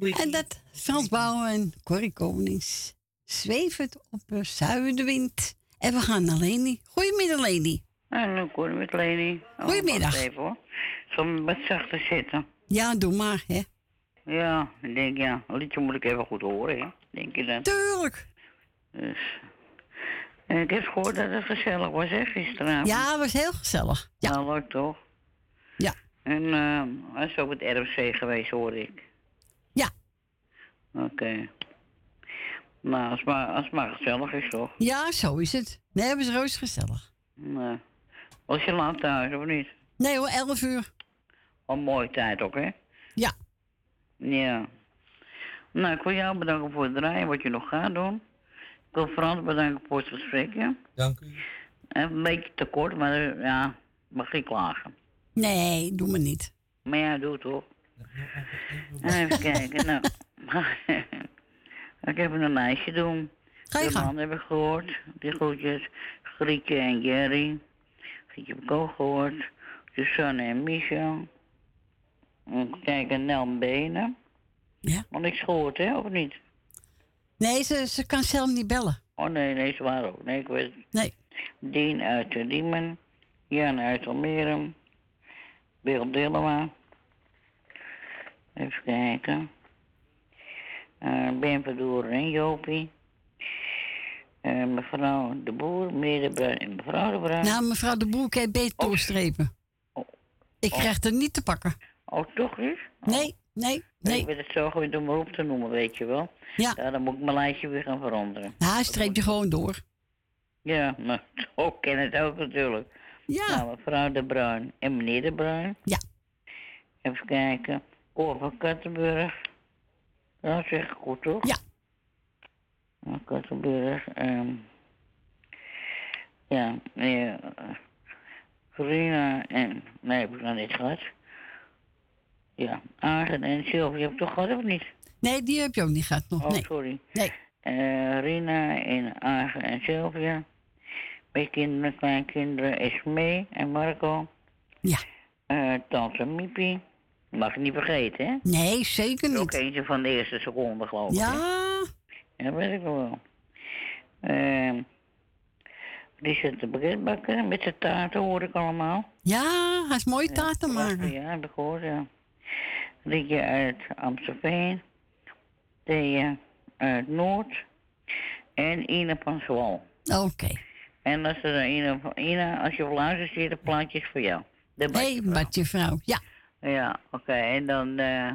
En dat Frans Bouwen en Corrie Konings zwevend op de zuidenwind. En we gaan naar Leni. Goedemiddag, Leni. Cor met Leni. Oh, Goedemiddag. Even hoor. Zal me wat zachter zitten? Ja, doe maar, hè. Ja, ik denk ja. Een liedje moet ik even goed horen, hè. Denk je dat? Tuurlijk. Dus. En ik heb gehoord dat het gezellig was, hè, gisteravond. Ja, het was heel gezellig. Ja. Nou, leuk toch? Ja. En eh hij is ook het RFC geweest, hoor ik. Oké. Nou, als het maar, als het maar gezellig is, toch? Ja, zo is het. Nee, het was roos gezellig. Nee. Was je laat thuis, of niet? Nee hoor, 11 uur. Een mooie tijd ook, hè? Ja. Ja. Nou, ik wil jou bedanken voor het draaien, wat je nog gaat doen. Ik wil Frans bedanken voor het gesprek, ja. Dank u. Even een beetje te kort, maar eh, ja, mag ik klagen. Nee, doe me niet. Maar ja, doe het toch. Even kijken, nou. ik heb een lijstje doen. Ga je De man heb ik gehoord. Die groetjes. Grietje en Jerry. Grietje heb ik ook gehoord. Susanne en Michel. Even kijken, Nel Benen. Ja. Want niks gehoord, hè, of niet? Nee, ze, ze kan zelf niet bellen. Oh nee, nee, ze waren ook. Nee, ik weet het. Nee. Dien uit de Diemen. Jan uit Almere. Bill Dillema. Even kijken. Eh, ben Verdoeren en Jopie. Eh, mevrouw de Boer, meneer de Bruin en mevrouw de Bruin. Nou, mevrouw de Broek heeft beter doorstrepen. Ik Oh. krijg er niet te pakken. Oh, toch niet? Nee, nee, nee. Ik weet het zo gewoon om op te noemen, weet je wel. Ja. dan moet ik mijn lijstje weer gaan veranderen. Nou, streep je gewoon door. Ja, maar zo ken het ook natuurlijk. Ja. Nou, mevrouw de Bruin en meneer de Bruin. Ja. Even kijken. Cor van Kattenburg. Dat zeg ik goed, toch? Ja. Van Kattenburg. ehm ja, nee, eh, Corina en... Nee, heb ik nog niet gehad. Ja, Agen en Sylvie heb ik toch gehad of niet? Nee, die heb je ook niet gehad nog. Oh, nee. sorry. Nee. Eh, Rina en Agen en Sylvia. Mijn kinderen, kleinkinderen, Esmee en Marco. Ja. Eh, Tante Miepie. Mag ik niet vergeten, hè? Nee, zeker niet. Ook eentje van de eerste seconde, geloof ik. hè? Ja. Ja, weet ik wel. Ehm die zit te baguettebakken met zijn taarten, hoor ik allemaal. Ja, hij is mooie taarten maken. Ja, heb ik gehoord, ja. Rietje uit Amstelveen. Thea uit Noord. En Ina van Zwal. Oké. En als er Ina, van- Ina, als je luistert, zit er plaatjes voor jou. De Hé, hey, Badje vrouw. Ja. Ja, oké. En dan, eh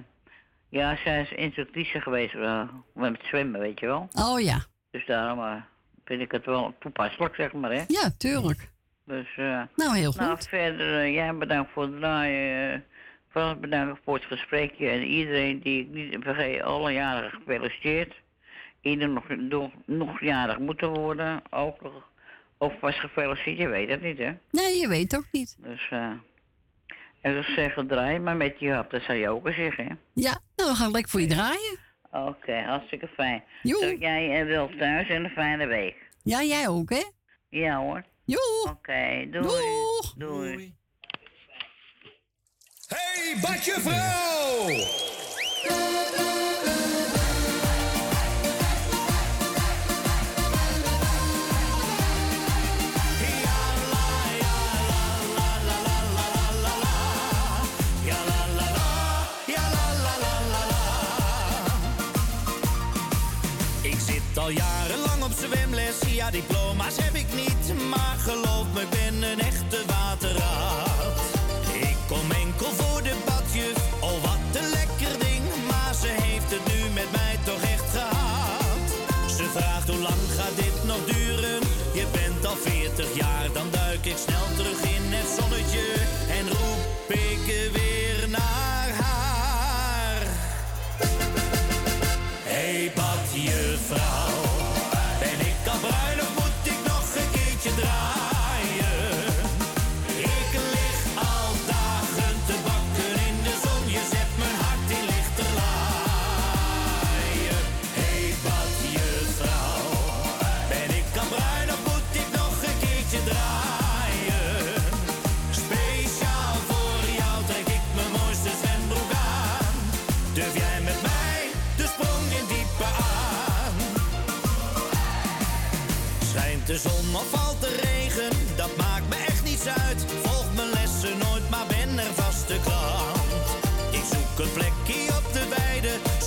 ja, zij is instructrice geweest eh, met zwemmen, weet je wel. Oh ja. Dus daarom eh, vind ik het wel toepasselijk, zeg maar, hè. Ja, tuurlijk. Dus, Nou, heel nou, goed. verder, eh, jij bedankt voor het draaien. bedankt voor het gesprekje. En iedereen die ik niet vergeet, alle jaren gefeliciteerd. Ieder nog, nog, nog jarig moeten worden. Ook nog, of was gefeliciteerd, je weet het niet, hè. Nee, je weet ook niet. Dus, eh en dus zeggen draai maar met je hap, dat zou je ook eens zeggen, hè. Ja, nou, we gaan lekker voor je draaien. Oké, hartstikke fijn. Zeg jij en wel thuis en een fijne week. Ja, jij ook, hè? Ja hoor. Joe. Oké, doei. Doeg. Doei. Hey, Badje Vrouw! Ja diploma's heb ik niet Maar geloof me, ik ben een echte waterraad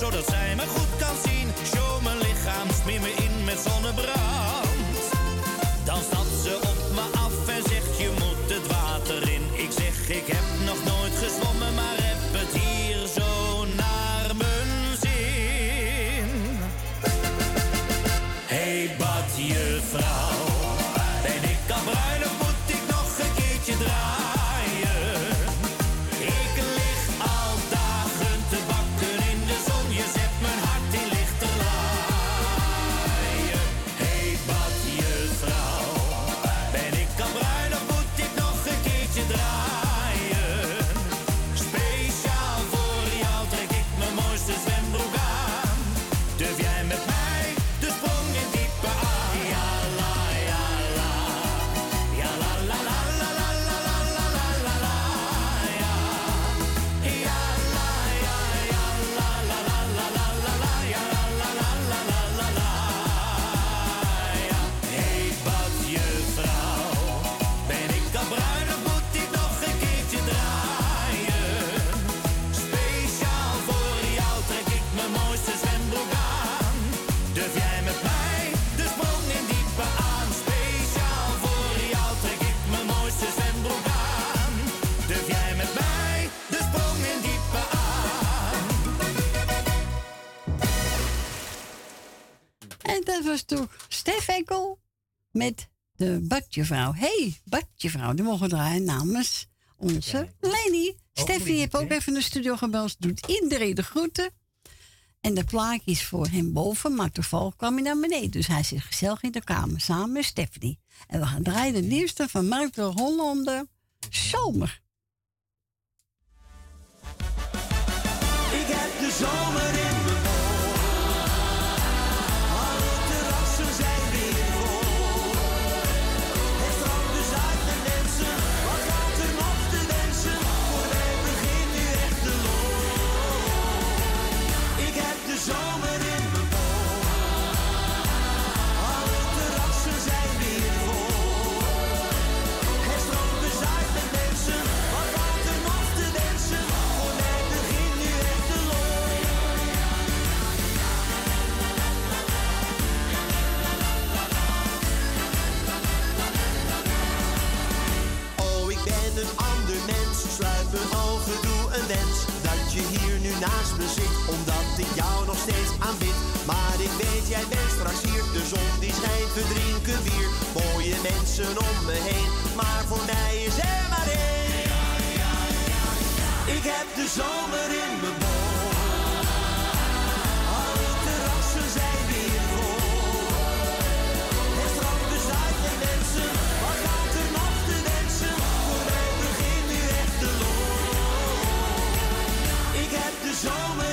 zodat zij me goed kan zien. Show mijn lichaam, smeer me in met zonnebrand. Met de Badjevrouw. hey, Badjevrouw, die mogen draaien namens onze Leni. Steffi heeft ook even in de studio gebeld. Doet iedereen de groeten. En de plaatje is voor hem boven, maar toevallig kwam hij naar beneden. Dus hij zit gezellig in de kamer samen met Stephanie. En we gaan draaien de nieuwste van Mark de Hollander. Zomer. Ik heb de zomer in Doe een wens. Dat je hier nu naast me zit, omdat ik jou nog steeds aanbid. Maar ik weet, jij bent straks hier. De zon die schijnt, we drinken bier. Mooie mensen om me heen, maar voor mij is er maar één. Ik heb de zomer in mijn. Heb de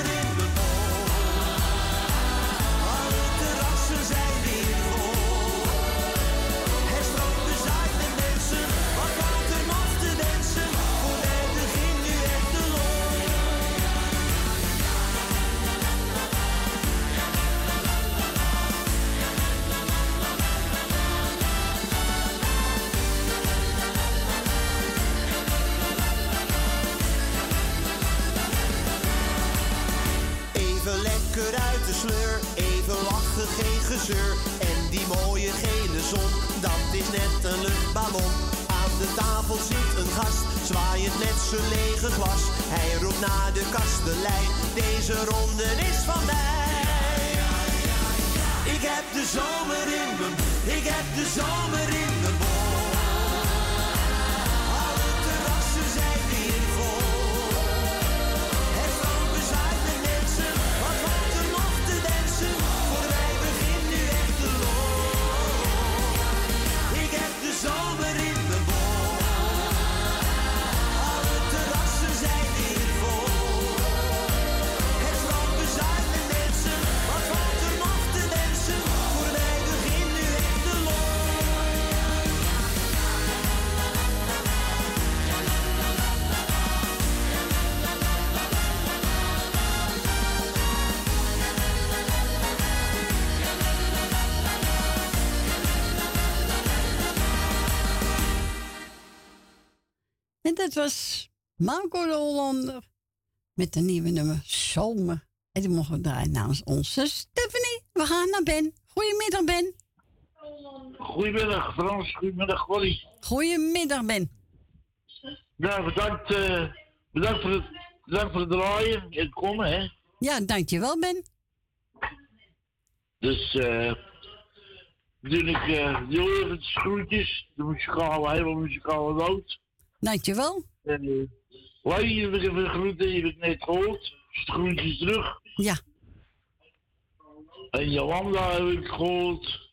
Uit de sleur, even lachen, geen gezeur. En die mooie gele zon, dat is net een luchtballon. Aan de tafel zit een gast, zwaaiend met zijn lege glas. Hij roept naar de kastelein, deze ronde is van mij. Ik heb de zomer in mijn, ik heb de zomer in mijn En dat was Marco de Hollander met de nieuwe nummer Zomer. En die mogen we draaien namens onze Stephanie. We gaan naar Ben. Goedemiddag, Ben. Goedemiddag Frans, goedemiddag Corrie. Goedemiddag, Ben. Nou, bedankt, eh, bedankt, voor het, bedankt voor het draaien en het komen, hè. Ja, dankjewel, Ben. Dus, eh, doe ik, eh, doe even de groetjes, de muzikale, helemaal muzikale dood. Dankjewel. En, uh, Larry heb ik even groeten, die heb ik net gehoord. Dus de groetjes terug. Ja. En Jolanda heb ik gehoord.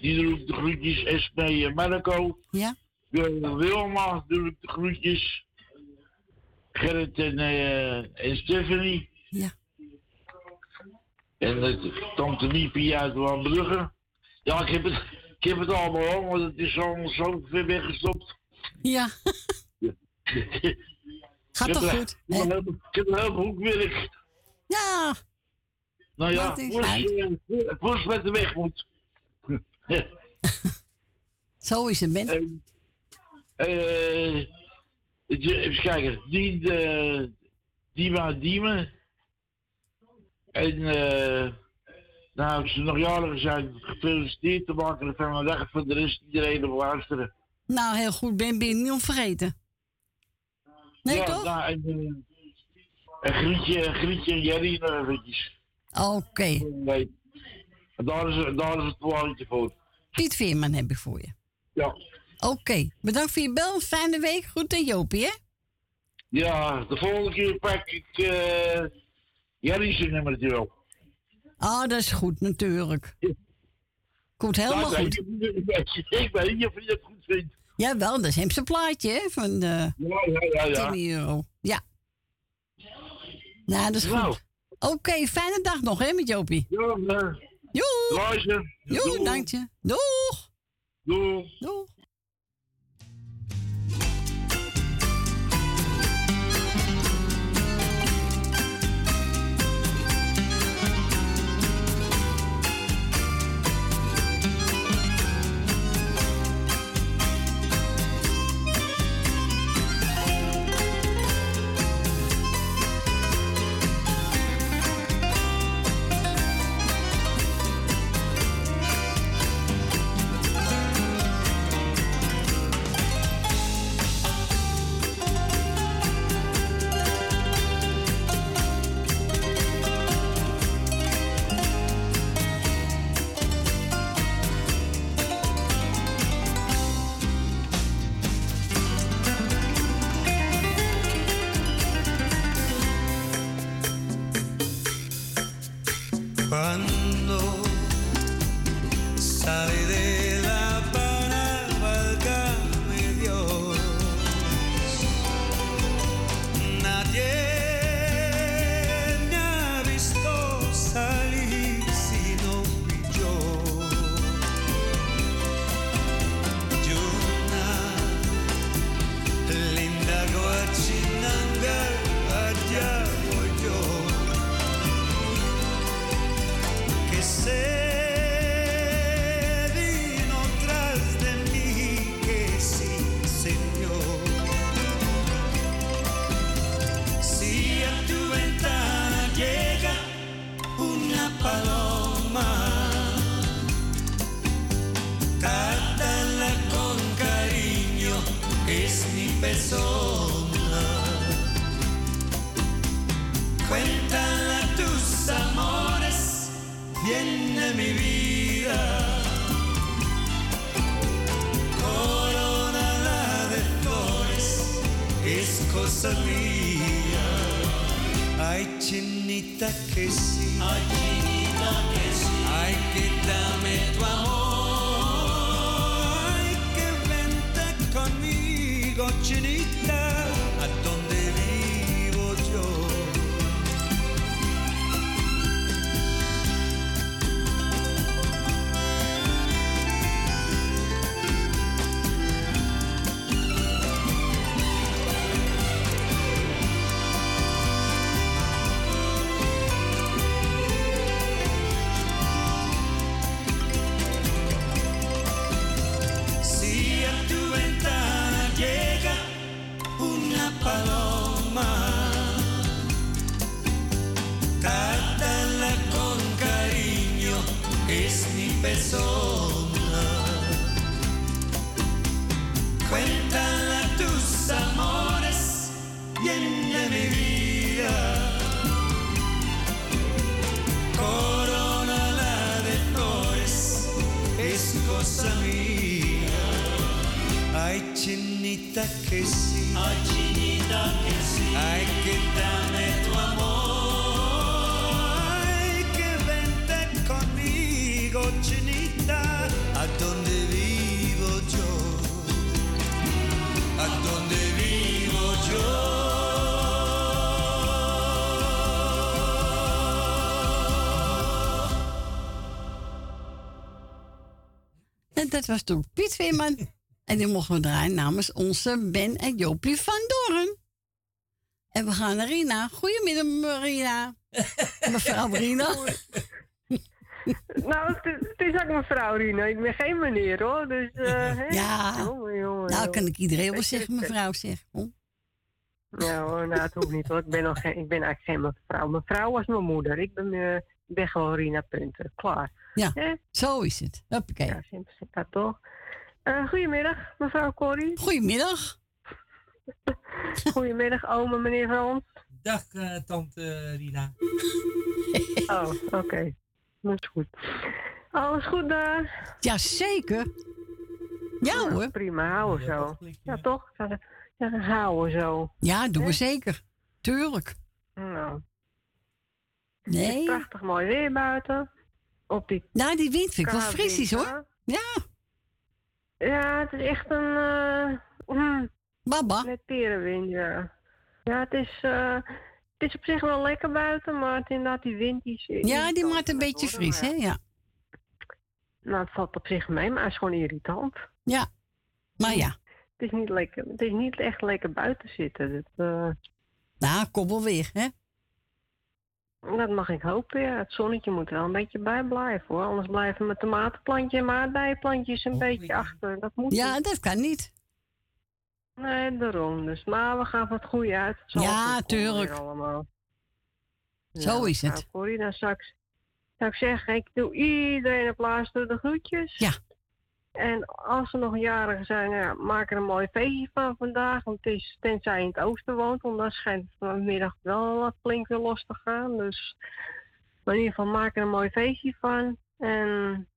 Die ik de groetjes. Esme en Marco. Ja. Wilma doe ik de groetjes. Gerrit en, eh, en Stephanie. Ja. En uh, tante Miepie uit Brugge. Ja, ik heb het, ik heb het allemaal al, want het is al zo ver weggestopt. Ja. Gaat Ik toch goed? Ik heb een- heel goed werk. Ja. Nou ja, eh, voor met de weg moet. Zo is het, Ben. Eh, je- even kijken. Die, de, Dima Diemen. En eh, nou, ze nog jarig zijn, gefeliciteerd te maken van een dag voor de rest iedereen op luisteren. Nou, heel goed, Ben. Ben je niet onvergeten. Nee, ja, toch? Nou, en, eh, en Grietje, Grietje en Jerry eventjes. Oké. Nee. En daar is, daar is het plaatje voor. Piet Veerman heb ik voor je. Ja. Oké, bedankt voor je bel. Fijne week. Goed en Jopie, hè? Ja, de volgende keer pak ik eh Jerry's nummer wel. Ah, dat is goed, natuurlijk. Komt helemaal weet goed. Ik, ik, ik weet niet of je dat goed vindt. Jawel, dat is hem zijn plaatje? Van de Ja, ja, ja, ja. 10 euro. Ja. Nou, dat is Nou. goed. Oké, fijne dag nog, hè, met Jopie. Ja. Joe. Joe, dank je. Doeg. Doeg. Doeg. En dat was toen Piet Veerman. En die mochten we draaien namens onze Ben en Jopie van Doren. En we gaan naar Rina. Goedemiddag, Rina. Mevrouw Rina. Nou, het, is ook mevrouw Rina. Ik ben geen meneer hoor. Dus, eh? Ja. Jongen, jongen, Nou, kan ik iedereen wel zeggen, mevrouw zeg. Hoor, nou, het hoeft niet hoor. Ik ben, nog geen, ik ben eigenlijk geen mevrouw. Mevrouw was mijn moeder. Ik ben, eh, ik ben gewoon Rina Punter. Klaar. Ja, zo is het. Hoppakee. Ja, simpel zit dat toch. Eh, goedemiddag, mevrouw Corrie. Goedemiddag. Goedemiddag, oma, meneer Frans. Dag, eh, tante Rina. Oh, oké. Dat is goed. Alles goed daar? Jazeker. Ja hoor. Prima, houden zo. Ja, toch? Zeggen, houden zo. Ja, doen we zeker. Tuurlijk. Nou. Het Nee. is prachtig mooi weer buiten. Op die Nou, die wind vind ik wel frisjes hoor. Ja. Ja, het is echt een... eh mm, Baba. Net terenwind, ja. Ja, het is, eh, het is op zich wel lekker buiten, maar het, inderdaad die wind die is Ja, die maakt een met beetje worden, fris, hè? Ja. Nou, het valt op zich mee, maar het is gewoon irritant. Ja. Maar ja. Het is niet, lekker, het is niet echt lekker buiten zitten. Het, eh, Nou, kom wel weer, hè? Dat mag ik hopen, ja. Het zonnetje moet er wel een beetje bij blijven, hoor. Anders blijven mijn tomatenplantje en mijn aardbeienplantjes een beetje achter. Dat moet Ja, niet. dat kan niet. Nee, daarom. Dus, maar we gaan van het goede uit. Het zal Ja, tuurlijk. Allemaal. Zo is het. Nou, Corrie, dan zou ik, zou ik zeggen, ik doe iedereen op plaats door de groetjes. Ja. En als er nog jarigen zijn, ja, maak er een mooi feestje van vandaag. Want het is, tenzij je in het oosten woont, want dan schijnt het vanmiddag wel wat flink weer los te gaan. Dus maar in ieder geval, maak er een mooi feestje van. En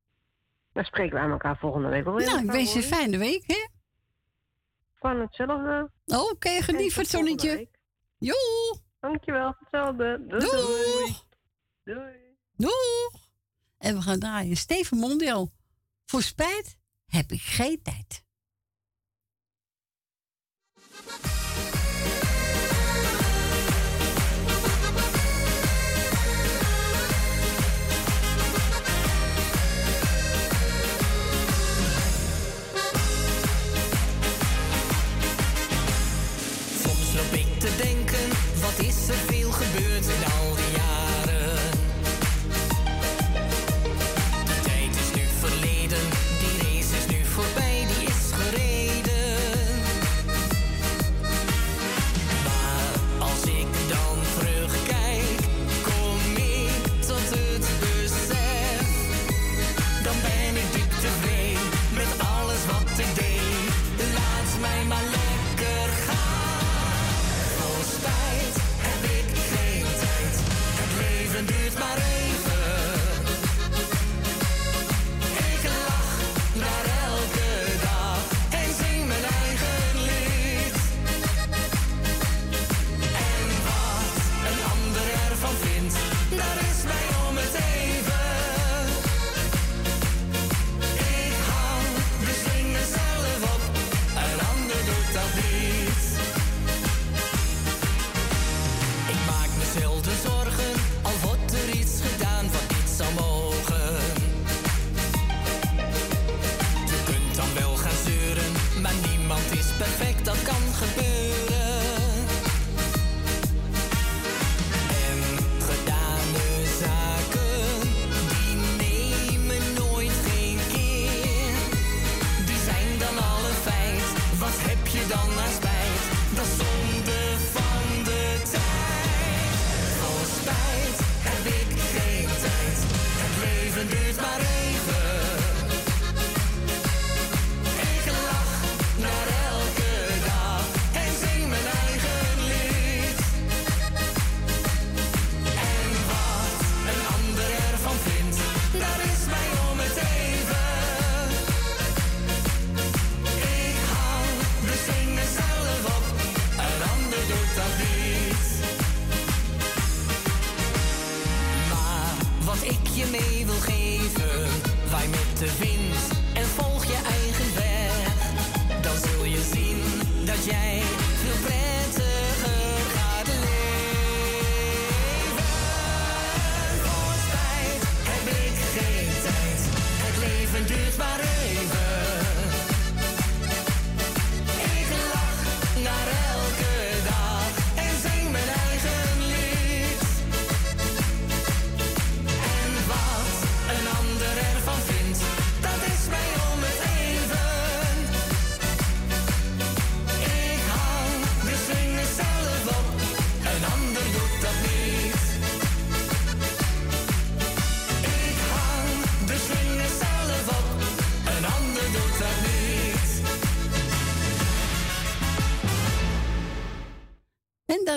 dan spreken wij elkaar volgende week wel weer. Nou, ik wens je een fijne week, hè? Van hetzelfde. Oké, geniet van het zonnetje. Jo. Dankjewel, hetzelfde. Doei. Doei. Doei. En we gaan draaien. Steven Mondial. Voor spijt heb ik geen tijd. Soms loop ik te denken, wat is er veel gebeurd in jij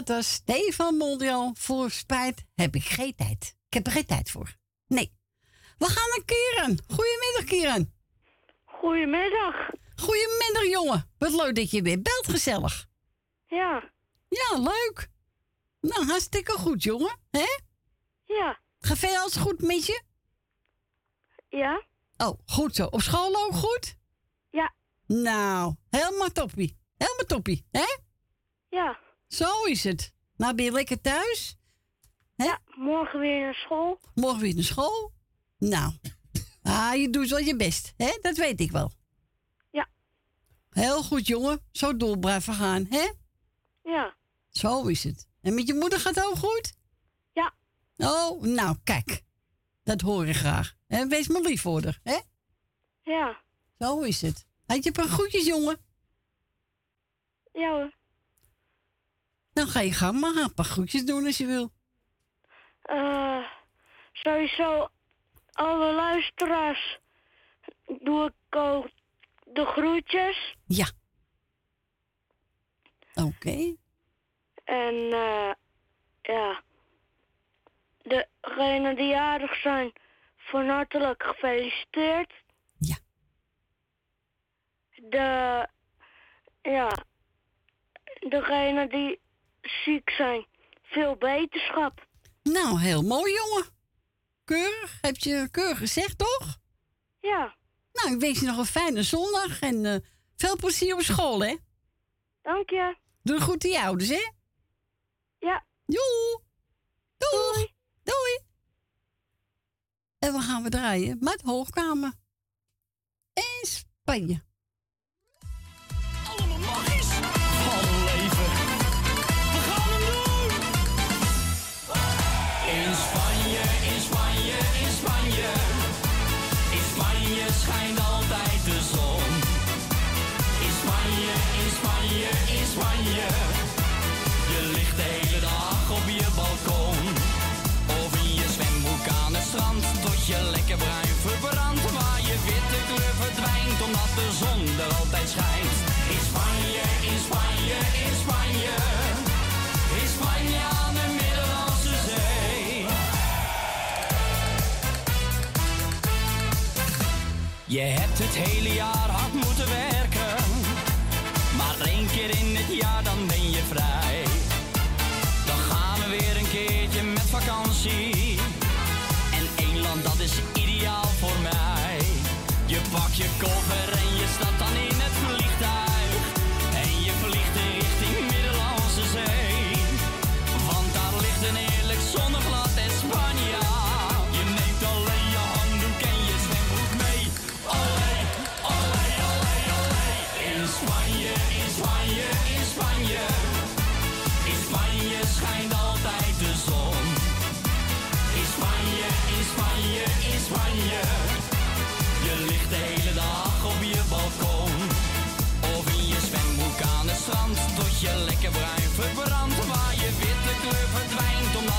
dat was Stefan Mondial. Voor spijt heb ik geen tijd. Ik heb er geen tijd voor. Nee. We gaan naar Kieran. Goedemiddag, Kieran. Goedemiddag. Goedemiddag, jongen. Wat leuk dat je weer belt, gezellig. Ja. Ja, leuk. Nou, hartstikke goed, jongen. Hè? Ja. Gaat verder alles goed met je? Ja. Oh, goed zo. Op school ook goed? Ja. Nou, helemaal toppie. Helemaal toppie, hè? Ja. Zo is het. Nou, ben je lekker thuis? Ja, morgen weer naar school. Morgen weer naar school? Nou, ah, je doet wel je best, hè? Dat weet ik wel. Ja. Heel goed, jongen. Zo door blijven gaan, hè? Ja. Zo is het. En met je moeder gaat het ook goed? Ja. Oh, nou, kijk. Dat hoor ik graag. En wees maar lief voor haar, hè? Ja. Zo is het. Had je een paar groetjes, jongen? Ja hoor. Dan ga je gang maar een paar groetjes doen als je wil. Eh, sowieso alle luisteraars doe ik ook de groetjes. Ja. Oké. En eh, ja, degenen die jarig zijn, van hartelijk gefeliciteerd. Ja. De, ja, degenen die ziek zijn, veel beterschap. Nou, heel mooi, jongen. Keurig. Heb je keurig gezegd, toch? Ja. Nou, ik wens je nog een fijne zondag en eh, veel plezier op school, hè? Dank je. Doe goed aan je ouders, hè? Ja. Joe. Doei. Doei. En we gaan we draaien met Hoogkamer. In Spanje. De zon er altijd schijnt. In Spanje, in Spanje, in Spanje. In Spanje aan de Middellandse Zee. Je hebt het hele jaar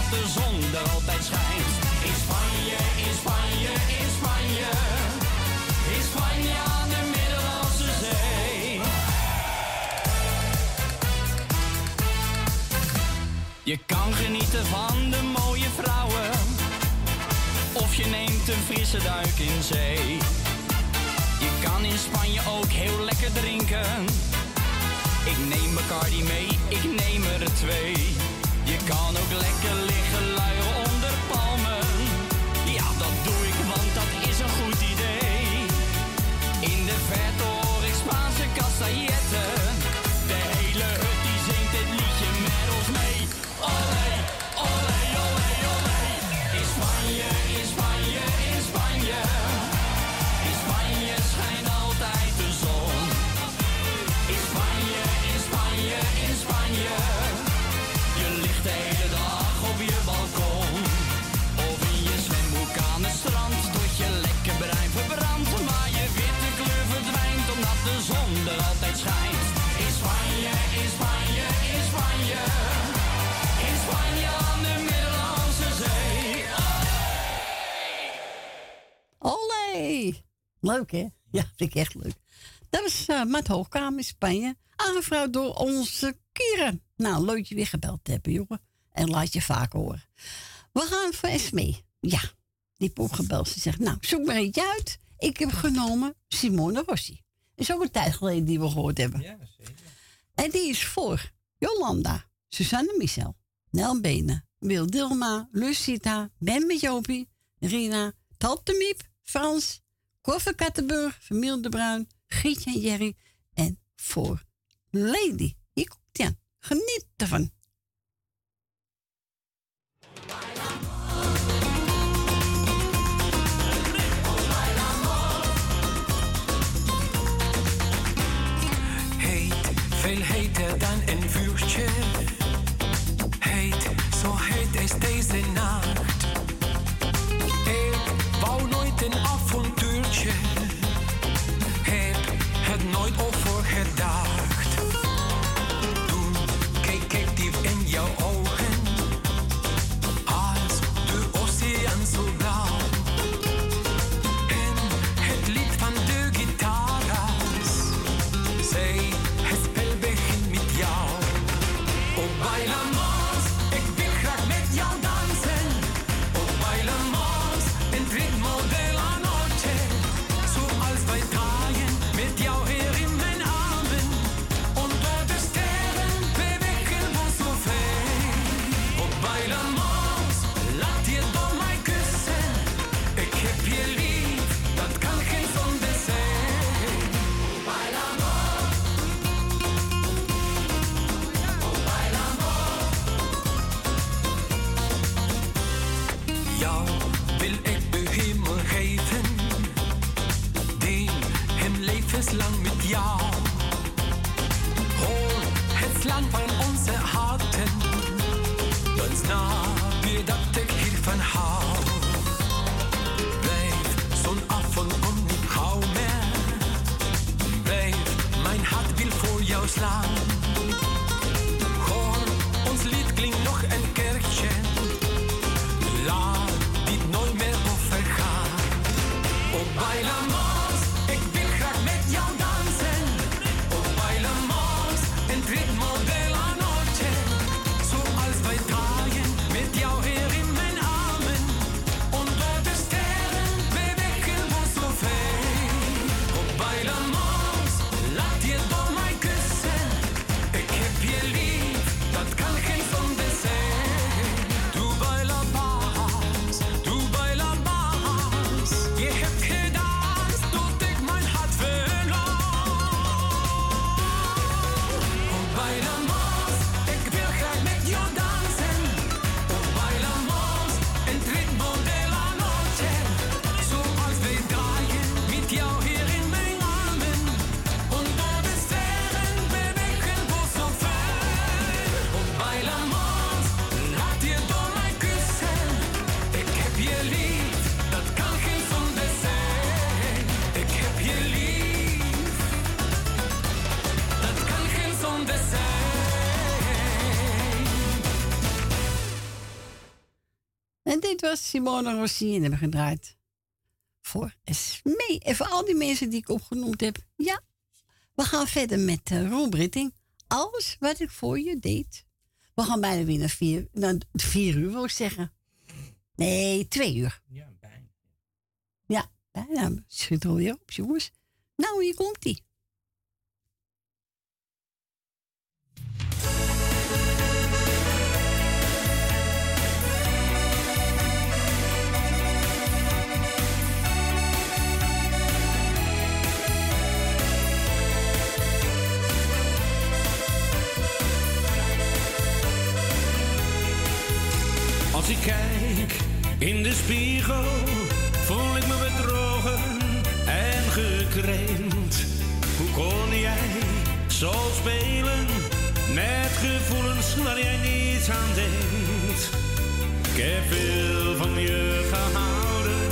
de zon er altijd schijnt. In Spanje, in Spanje, in Spanje. In Spanje aan de Middellandse Zee. Je kan genieten van de mooie vrouwen. Of je neemt een frisse duik in zee. Je kan in Spanje ook heel lekker drinken. Ik neem Bacardi mee, ik neem er twee. Je kan ook lekker liggen luieren Leuk, hè? Ja, vind ik echt leuk. Dat was uh, Maat Hoogkamer in Spanje. Aangevraagd door onze Kieran. Nou, leuk je weer gebeld te hebben, jongen. En laat je vaak horen. We gaan voor Esmee. Ja. Die heb opgebeld. Ze zegt, nou, zoek maar eentje uit. Ik heb genomen Simone Rossi. is ook een tijd geleden die we gehoord hebben. Ja, zeker. En die is voor Jolanda, Susanne Michel, Nel Benen, Wil Dilma, Lucita, Ben met Jopie, Rina, Tante Miep, Frans, Koffer Kattenburg, Vermiel de Bruin, Gietje en Jerry. En voor Lady. Die aan. Geniet ervan. Jou. Hoor het slaan van onze harten. Dan snap je dat ik hiervan hou. Blijf zo'n avond om niet gauw meer. Blijf, mijn hart wil voor jou slaan. Dit was Simone Rossi en hebben gedraaid voor Esmee. En voor al die mensen die ik opgenoemd heb. Ja, we gaan verder met uh, Rob Ritting. Alles wat ik voor je deed. We gaan bijna weer naar vier, naar vier uur, wil ik zeggen. Nee, twee uur. Ja, bijna. Ja, bijna. Schiet er alweer op, jongens. Nou, hier komt Als ik kijk in de spiegel, voel ik me bedrogen en gekrenkt. Hoe kon jij zo spelen met gevoelens waar jij niets aan denkt? Ik heb veel van je gehouden,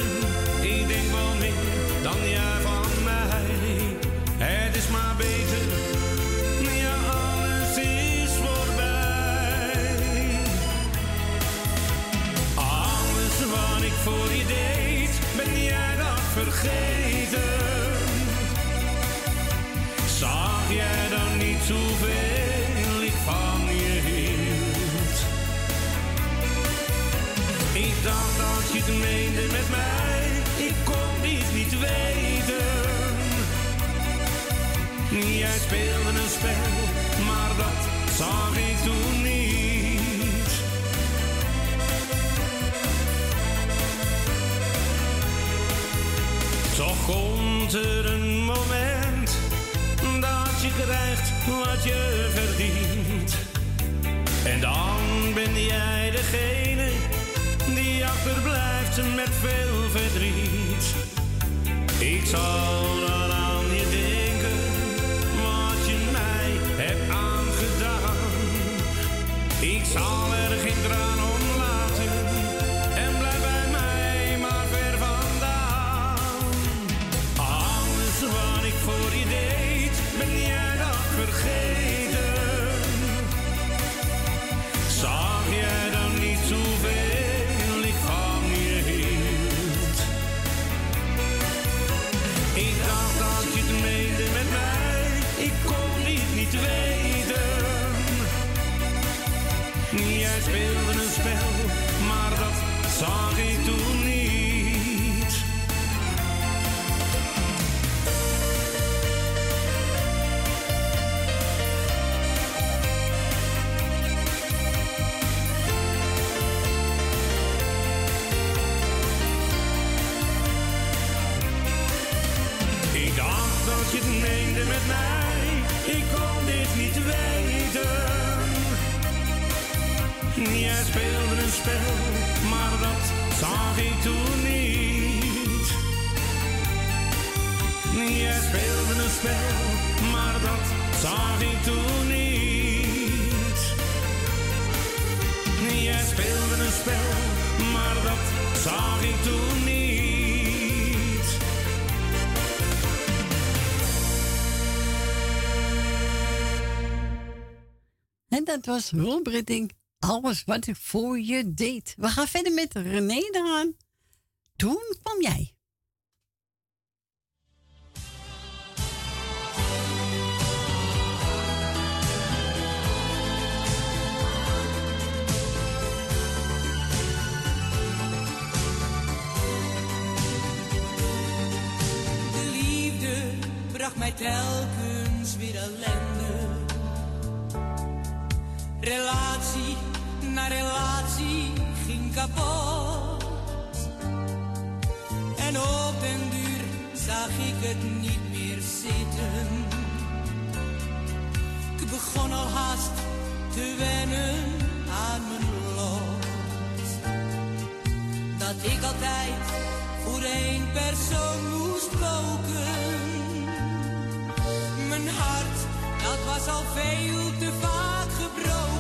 ik denk wel meer dan jij Zag jij dan niet zoveel ik van je hield? Ik dacht dat je het meende met mij, ik kon dit niet weten. Jij speelde een spel, maar dat zag ik toen niet. Toch komt er een moment dat je krijgt wat je verdient. En dan ben jij degene die achterblijft met veel verdriet. Ik zal Jij speelde een spel, maar dat zag ik toen niet. Jij speelde een spel, maar dat zag ik toen niet. Jij speelde een spel, maar dat zag ik toen niet. En dat was Ritting. Alles wat ik voor je deed. We gaan verder met René eraan. Toen kwam jij. De liefde bracht mij telkens weer ellende. Relatie na relatie ging kapot. En op den duur zag ik het niet meer zitten. Ik begon al haast te wennen aan mijn lot. Dat ik altijd voor één persoon moest koken. Mijn hart, dat was al veel te vaak gebroken.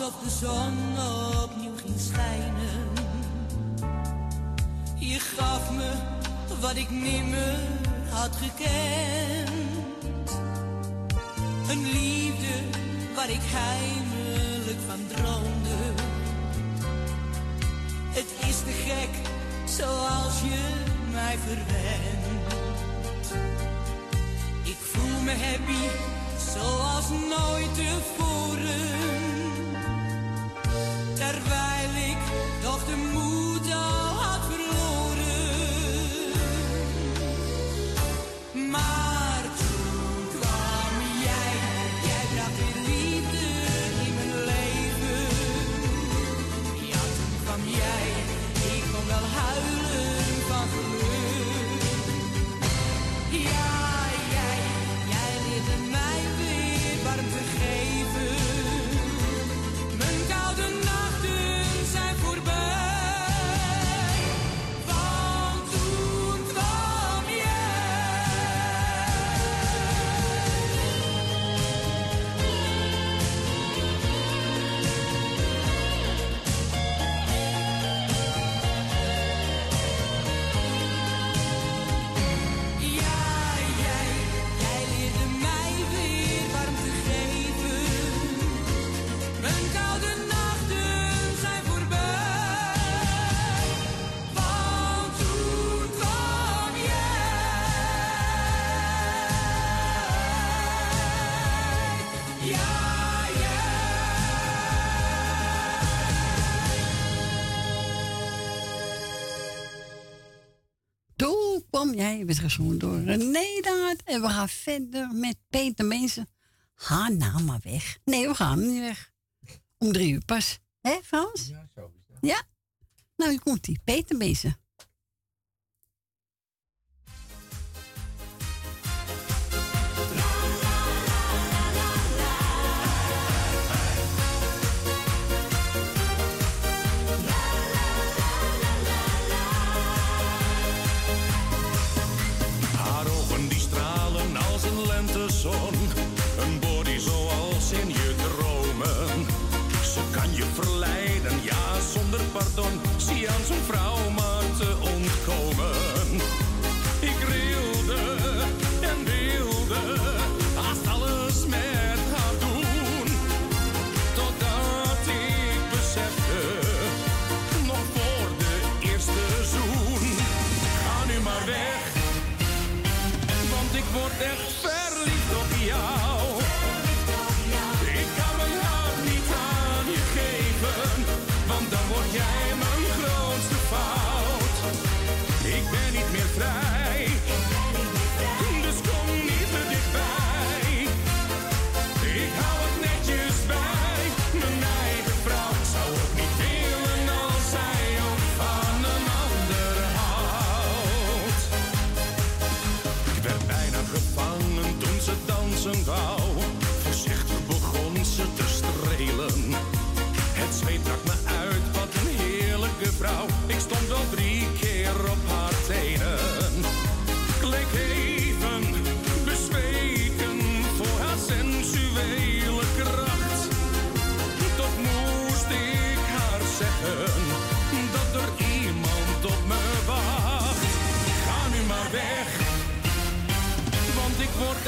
Alsof de zon opnieuw ging schijnen. Je gaf me wat ik nimmer had gekend. Een liefde waar ik heimelijk van droomde. Het is te gek zoals je mij verwendt. Ik voel me happy zoals nooit tevoren. Terwijl ik toch de moed al had Kom jij, weer gezongen door René Daad. En we gaan verder met Peter Mensen. Ga nou maar weg. Nee, we gaan niet weg. Om drie uur pas. Hé, Frans? Ja, zo is. Ja. Nou, hier komt die Peter Mensen.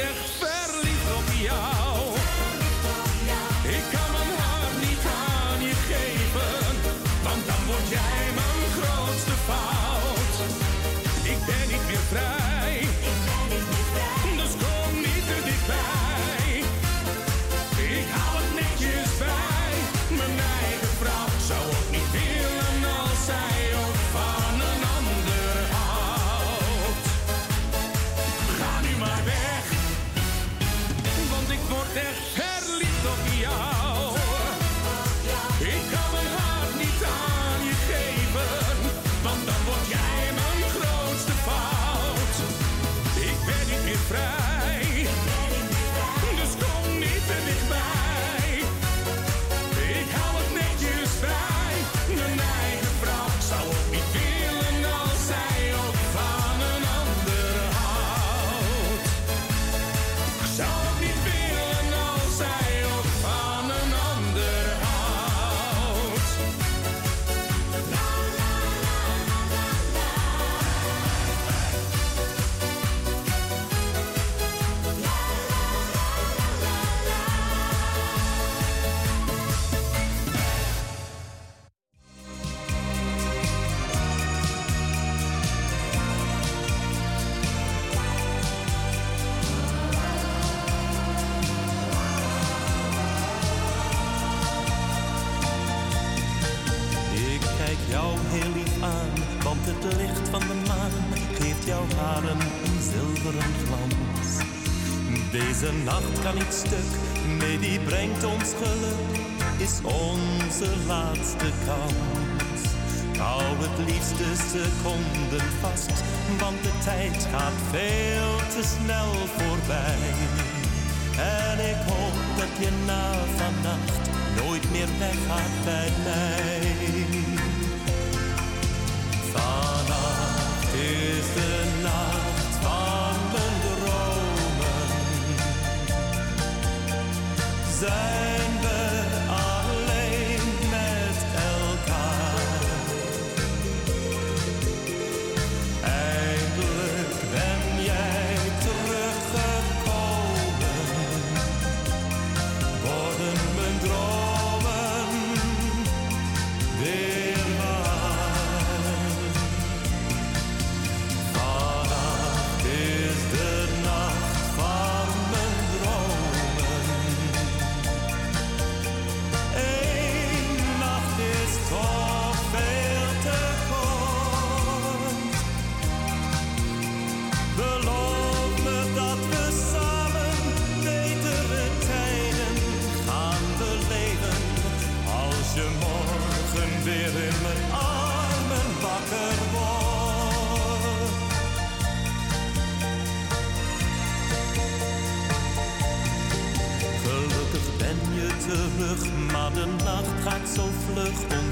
Death laatste kans. Hou het liefste seconden vast, want de tijd gaat veel te snel voorbij. En ik hoop dat je na vannacht nooit meer weggaat bij mij. Vannacht is de nacht van mijn dromen. Zij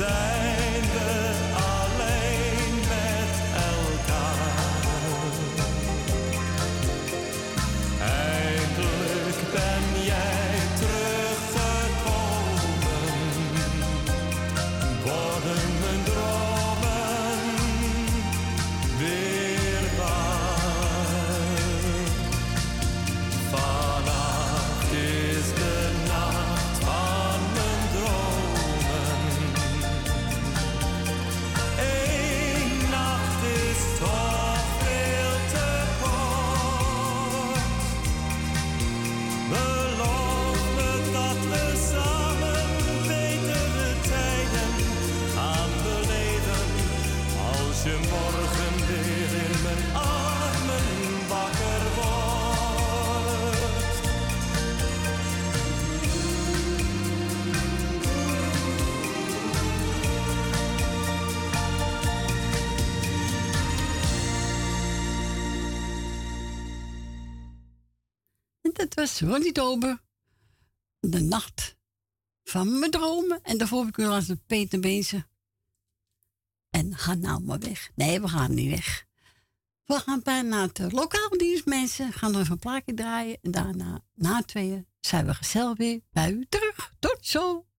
zij was Ronnie Tober. De nacht van mijn dromen. En daarvoor heb ik u een Peter bezig. En ga nou maar weg. Nee, we gaan niet weg. We gaan bijna naar het lokaal dienstmensen. Gaan nog even een plaatje draaien. En daarna, na tweeën, zijn we gezellig weer bij u terug. Tot zo!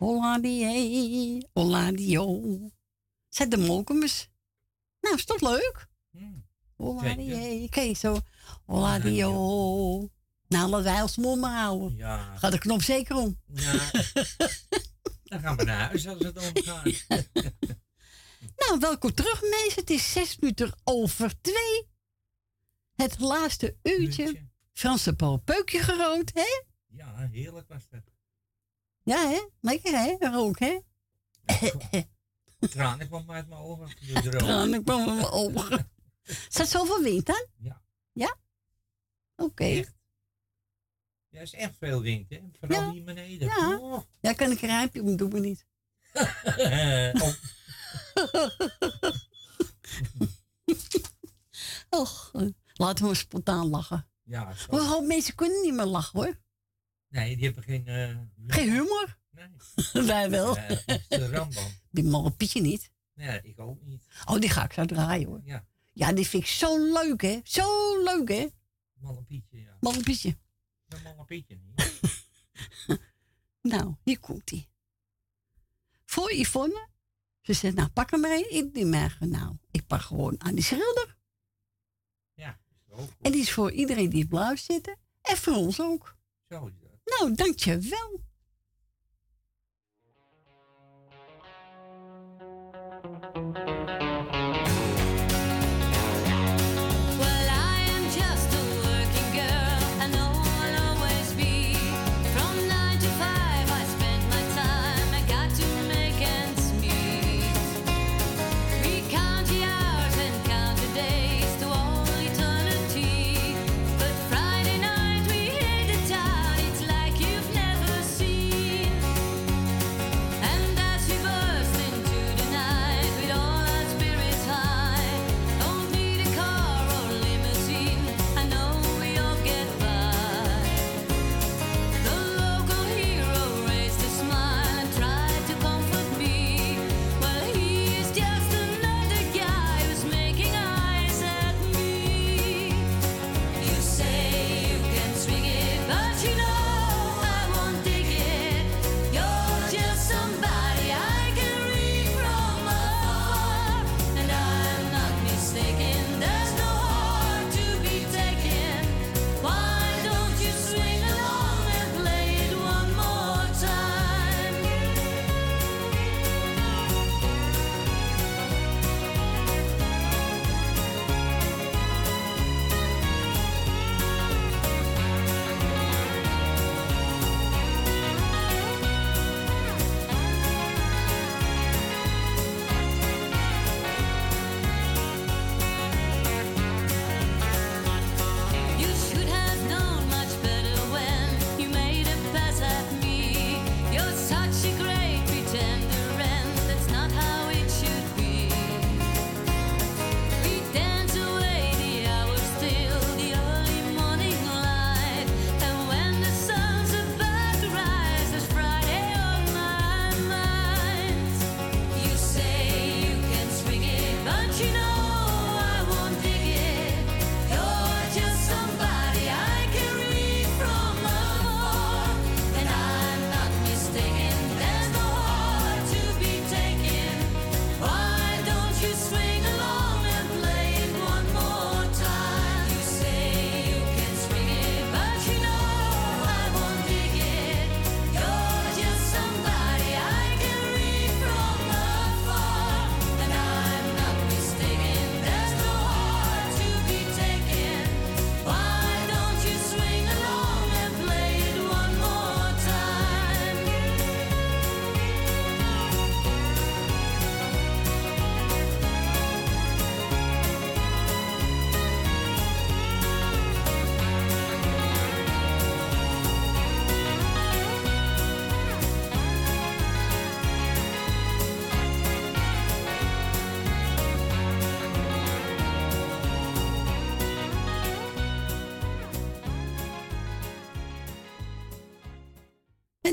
Holladie, Holladio. Zet de molkemers. Nou, is toch leuk? Holladie, kijk zo. Holladio. Nou, laten wij ons mond maar houden. Ja. Gaat de knop zeker om. Ja. Dan gaan we naar huis als het omgaat. Nou, welkom terug, mensen. Het is zes minuten over twee. Het laatste uurtje. Franse Paul Peukje gerood, hè? Ja, heerlijk was dat. Ja, hè? Lekker, hè? Rook, hè? Tranen kwam uit mijn ogen. Tranen kwamen uit mijn ogen. Staat zoveel wind dan? Ja. Ja? Oké. Ja, is echt veel wind, hè? Vooral hier beneden. Ja. Oh. Ja, kan ik een rijmpje doen? Doe me niet. oh. Och, eh, laten we spontaan lachen. Ja, zo. Hoop mensen kunnen niet meer lachen, hoor. Nee, die hebben geen... eh, Geen humor? Nee. Wij wel. Ja, dat is de rambam. Die malle Pietje niet. Nee, ik ook niet. Oh, die ga ik zo draaien, hoor. Ja, Ja, die vind ik zo leuk, hè? Zo leuk, hè? malle Pietje, ja. Malle Pietje. Ja, malle Pietje niet. Nou, hier komt ie. Voor Yvonne. Ze zegt, nou, pak hem maar een. Ik die merken, nou, ik pak gewoon aan die schilder. Ja, zo. En die is voor iedereen die blauw zitten. En voor ons ook. Zo is dat. Nou, dankjewel.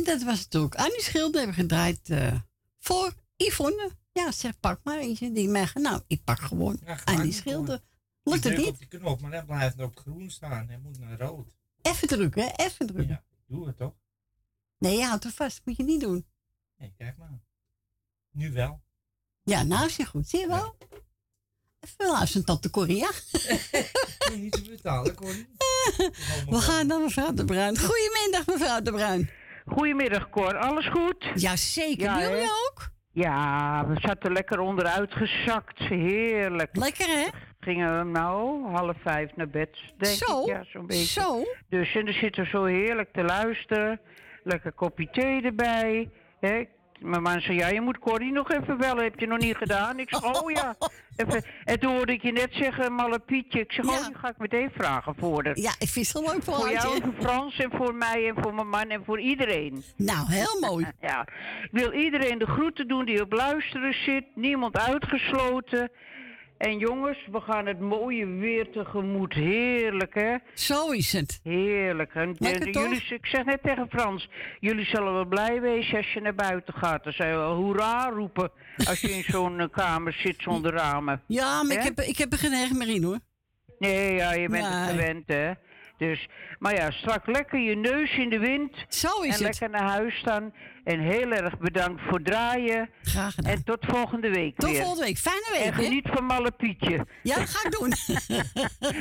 Dat was natuurlijk Annie Schilder. Hebben we gedraaid eh, voor Yvonne. Ja, zeg, pak maar eentje. Die mij, nou, ik pak gewoon Annie Schilder. Lukt het niet? op knop, maar dan blijft het op groen staan. Hij moet naar rood. Even drukken, hè? Even drukken. Doe het toch? Nee, je houdt er vast. Moet je niet doen. Nee, kijk maar. Nu wel. Ja, nou is je goed. Zie je wel? Even luisteren tot de Korea. niet te betalen, Corrie. We gaan naar mevrouw De Bruin. Goedemiddag, mevrouw De Bruin. Goedemiddag, Cor. Alles goed? Jazeker. Ja, Jullie ook? Ja, we zaten lekker onderuit gezakt. Heerlijk. Lekker, hè? Gingen we nou half vijf naar bed, denk Zo? ik. Ja, zo'n beetje. Zo? Dus en dan zitten we zo heerlijk te luisteren. Lekker kopje thee erbij. Hè? Mijn man zei, ja, je moet Corrie nog even bellen. Heb je nog niet gedaan? Ik zeg, oh ja. Even. En toen hoorde ik je net zeggen, malle Pietje. Ik zeg, oh, die ga ik meteen vragen voor. Ja, ik vind het wel leuk voor jou, voor Frans en voor mij en voor mijn man en voor iedereen. Nou, heel mooi. ja. Ik wil iedereen de groeten doen die op luisteren zit. Niemand uitgesloten. En jongens, we gaan het mooie weer tegemoet. Heerlijk, hè? Zo is het. Heerlijk. En, Lekker toch? jullie, ik zeg net tegen Frans, jullie zullen wel blij wezen als je naar buiten gaat. Dan zou je wel hoera roepen als je in zo'n eh, kamer zit zonder ramen. Ja, maar ik heb, ik heb er geen erg meer in, hoor. Nee, ja, je bent het gewend, hè. Dus, maar ja, strak lekker je neus in de wind. Zo is en het. lekker naar huis staan. En heel erg bedankt voor het draaien. Graag gedaan. En tot volgende week Tot weer. volgende week. Fijne week, En hè? geniet van Malle Pietje. Ja, dat ga ik doen.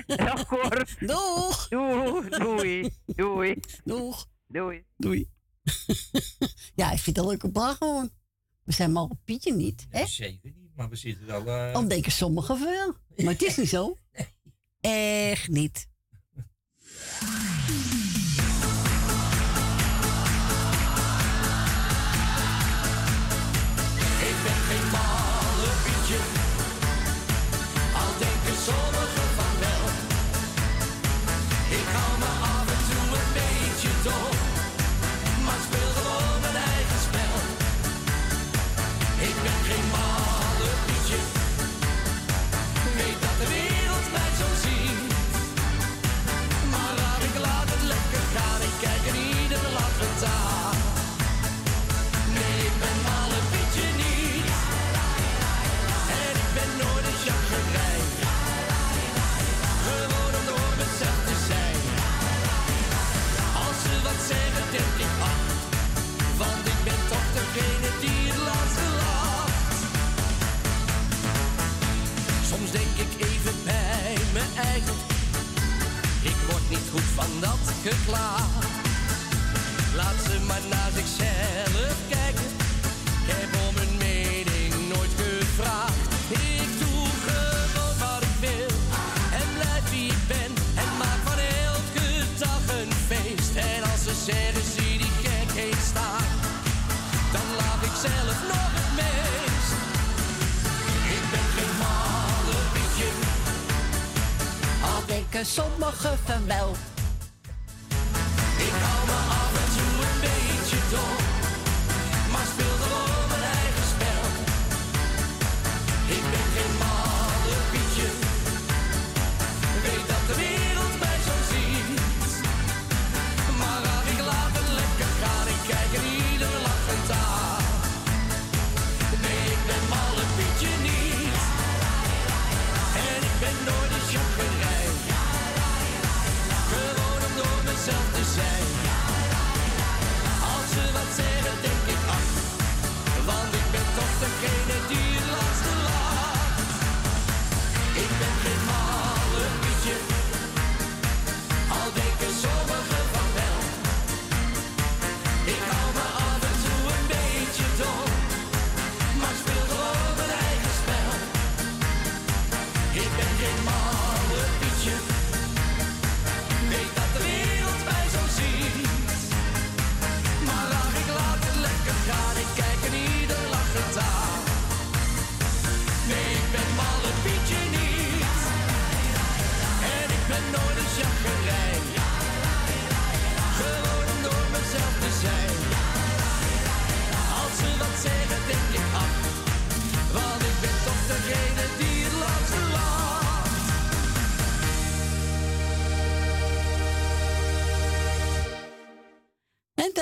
Dag, Cor. Doeg. Doei. Doei. Doei. Doeg. Doei. Doei. ja, ik vind het een leuke bar gewoon. We zijn maar op Pietje niet, hè? Zeker niet, maar we zitten wel... eh, Al denken sommigen wel. Maar het is niet zo. Echt niet. Five. Van dat geklaag. Laat ze maar naar zichzelf kijken. Ik heb om een mening nooit gevraagd. Ik doe gewoon wat ik wil. En blijf wie ik ben. En maak van elke dag een feest. En als ze zeggen, zie die gek heen staan. Dan laat ik zelf nog het meest. Ik ben geen malle pietje. Al denken sommigen van wel.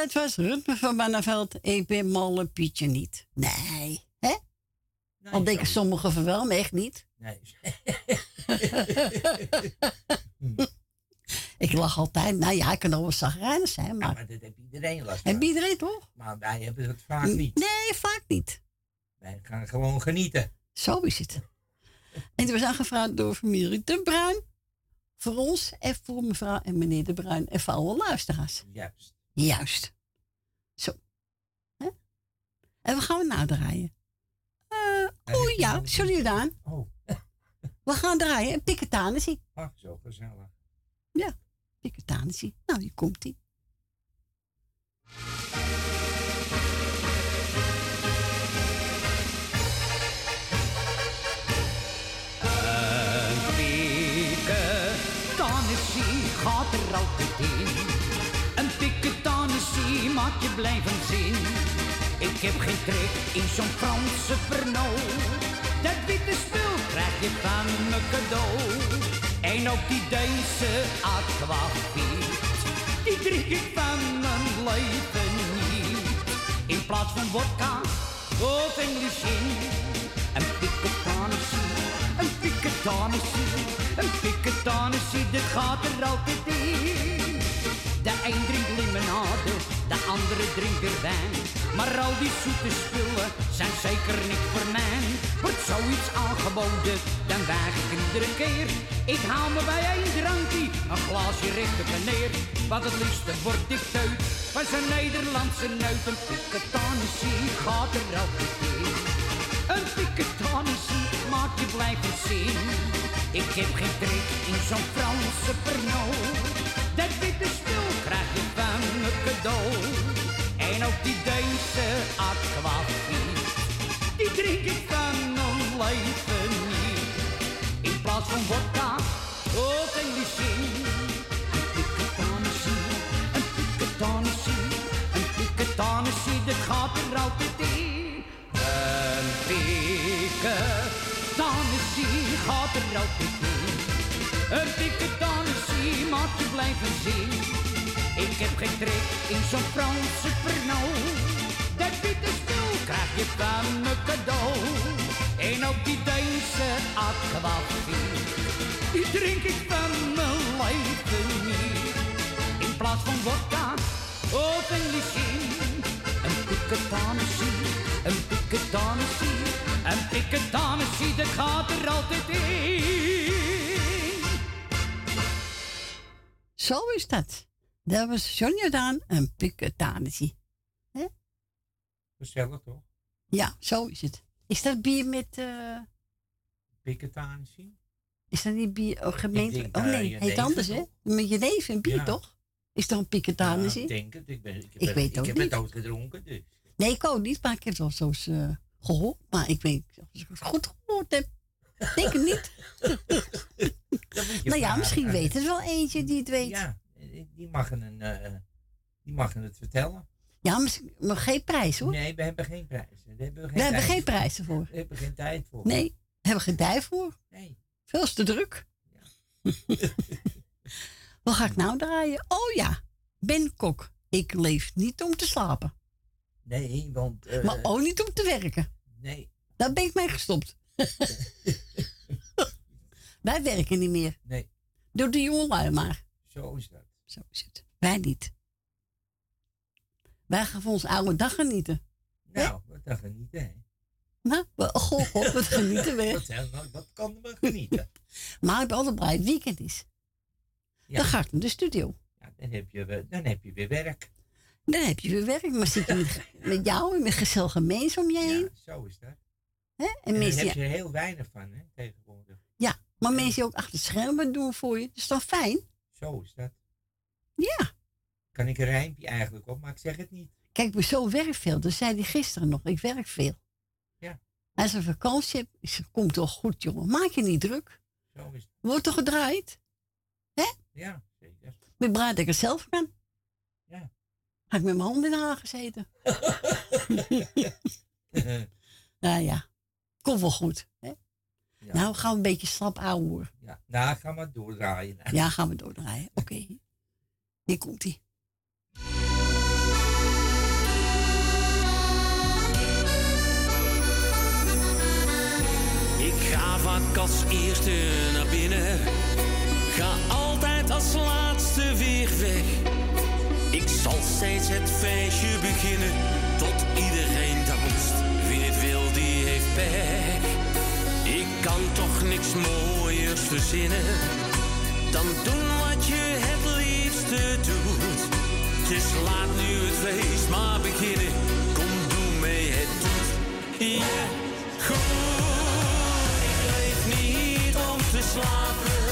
Dat was Rutme van Banneveld. Ik ben malle Pietje niet. Nee, hè? Al denken sommigen van wel, maar echt niet. Nee. ik lach altijd. Nou ja, ik kan nog wel zagrijnig zijn, maar... Maar dat heeft iedereen last Heb van. iedereen toch? Maar wij hebben het vaak niet. Nee, vaak niet. Wij gaan gewoon genieten. Zo is het. En het was aangevraagd door familie De Bruin. Voor ons en voor mevrouw en meneer De Bruin en voor alle luisteraars. Juist. Juist. En we gaan we nou draaien. Eh, oh ja, Jordaan. Oh. We gaan draaien. En Piketanissie. Ach, zo gezellig. Ja, Piketanissie. Nou, hier komt ie. Een piketanissie gaat er altijd in. Een piketanissie maakt je blijven zin. Ik heb geen trek in zo'n Franse Pernod. Dat witte spul krijg je van me cadeau. En ook die Deense aquavit, die drink ik van mijn leven niet. In plaats van vodka of English gin. Een piketanissie, een piketanissie, een piketanissie, dat gaat er altijd in. De een drinkt limonade, de andere drinkt weer wijn. Maar al die zoete spullen zijn zeker niet voor mij. Wordt zoiets aangeboden, dan weig ik iedere keer. Ik haal me bij één drankje, een glaasje en neer. Wat het liefste wordt ik teut, van zijn Nederlandse neut. Een piketanissie gaat er altijd in. Een piketanissie maakt je blijven zin. Ik heb geen trek in zo'n Franse Pernod. Dat witte spul krijg je van me cadeau. En ook die Deense aquavit, die drink ik van mijn leven niet. In plaats van vodka of English gin. Een piketanissie, een piketanissie, een piketanissie, dat gaat er altijd in. Een piketanissie gaat er altijd in. Een piketanissie je blijven zin. Ik heb geen trek in zo'n Franse Pernod. Dat witte spul krijg je van me cadeau. En ook die Deense aquavit, die drink ik van mijn leven niet. In plaats van vodka of English gin. Een piketanissie, een piketanissie, een piketanissie, dat gaat er altijd in. Zo is dat. Dat was John Jordaan en Piketanissie. Gezellig toch? Ja, zo is het. Is dat bier met... Piketanissie? is dat niet bier... Oh, gemeente... denk, oh nee, jenever, heet anders hè? Met je neef en bier Ja. toch? Is toch een Ja, Piketanissie? ik denk het. Ik, ben, ik, heb Ik weet ik ook heb niet. het ooit gedronken, dus. Nee, ik ook niet, maar ik heb het wel zo eens eh, gehoord. Maar ik weet niet of ik het goed gehoord heb. Denk het niet. nou ja, misschien weet het wel eentje die het weet. Ja, die mag, een, eh, die mag het vertellen. Ja, misschien- maar geen prijs hoor. Nee, we hebben geen prijzen. Daar hebben we geen, We hebben geen prijzen voor. We hebben geen tijd voor. Nee, hebben we geen tijd voor. Nee. Veel te druk. Wat ga ik nou draaien? Oh ja, Ben Kok. Ik leef niet om te slapen. Nee, want... eh, maar ook niet om te werken. Nee. Daar ben ik mee gestopt. Wij werken niet meer. Nee. Door de jongelui maar. Zo is dat. Zo is het. Wij niet. Wij gaan van ons oude dag genieten. Nou, wat dan genieten, hè? Nou, we- goh, goh, wat genieten we. Wat, wat kan we genieten? Maar ik ben altijd blij het weekend is. Ja. Dan ga ik naar de studio. Ja, dan, heb je, dan heb je weer werk. Dan heb je weer werk. Maar zit je met, met jou en met gezellige mensen om je heen. Zo is dat. Hè? En En daar heb je er heel weinig van, hè, tegenwoordig. ja, maar mensen die ook achter het schermen doen voor je. Dat is toch fijn? Zo is dat. Ja. Kan ik een rijmpje eigenlijk op, maar ik zeg het niet. Kijk, ik ben zo werk veel. Dat zei hij gisteren nog. Ik werk veel. Ja. Als je vakantie is het komt toch goed, jongen. Maak je niet druk. Zo is het. Wordt toch gedraaid? Hè? Ja, zeker. Blij dat ik het zelf kan. Ja. Had ik met mijn handen in haar gezeten. nou ja, Komt wel goed. Hè? Nou, gaan we een beetje slap hoor. Ja, nou, gaan we doordraaien. Ja, gaan we doordraaien. Oké. Okay. Hier komt-ie. ga vaak als eerste naar binnen. Ga altijd als laatste weer weg. Ik zal steeds het feestje beginnen. Tot ik kan toch niks mooiers verzinnen dan doen wat je het liefste doet. Dus laat nu het feest maar beginnen. Kom, doe mee, het doet je goed. Ik leef niet om te slapen.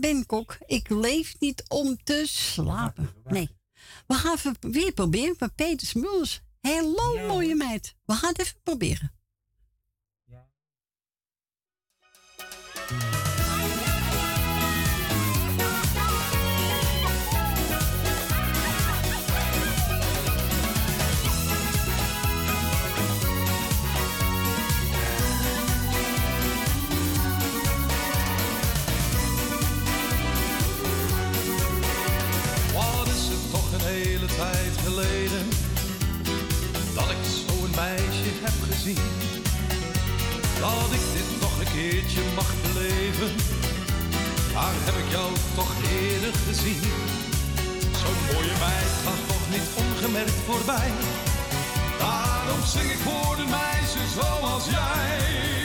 Benkok. Ik leef niet om te slapen. Nee. We gaan weer proberen met Peter Smulders. Hello, mooie meid. We gaan het even proberen. Ja. zien dat ik dit nog een keertje mag beleven. Waar heb ik jou toch eerder gezien? Zo'n mooie meid gaat toch niet ongemerkt voorbij. Daarom zing ik voor de meisjes zoals jij.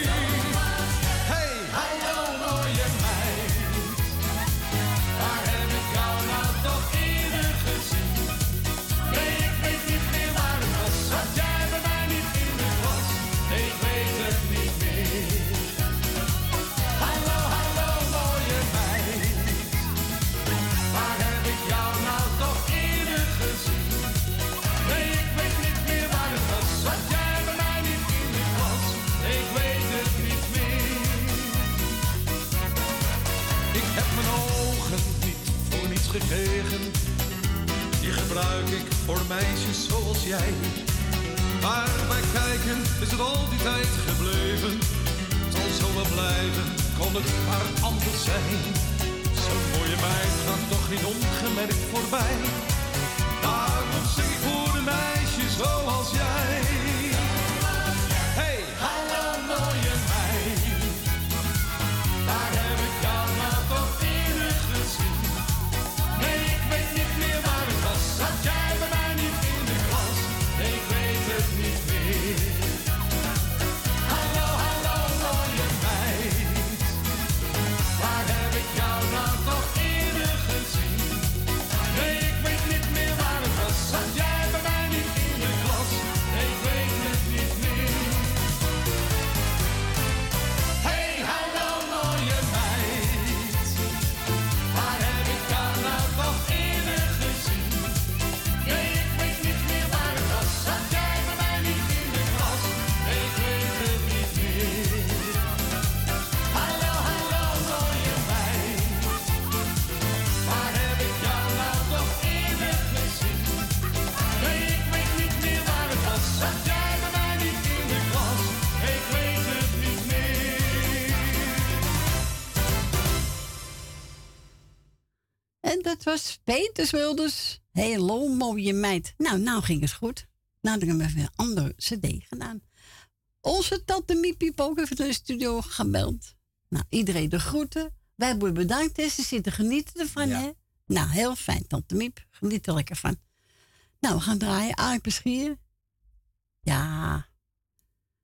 gekregen, die gebruik ik voor meisjes zoals jij. Maar bij kijken is het al die tijd gebleven. Het zal zo wel blijven, kon het maar anders zijn. Zo'n mooie meid gaat toch niet ongemerkt voorbij. Daarom zing ik voor de meisjes zoals jij. Dat was Peters Wilders. Hallo, mooie meid. Nou, nou ging het goed. Nou, dan hebben we even een andere cd gedaan. Onze tante Miep heeft ook even naar de studio gebeld. Nou, iedereen de groeten. Wij hebben bedankt. hè. Ze zitten genieten ervan, hè? Nou, heel fijn, tante Miep. Geniet er lekker van. Nou, we gaan draaien. Aardappelschier. Ja,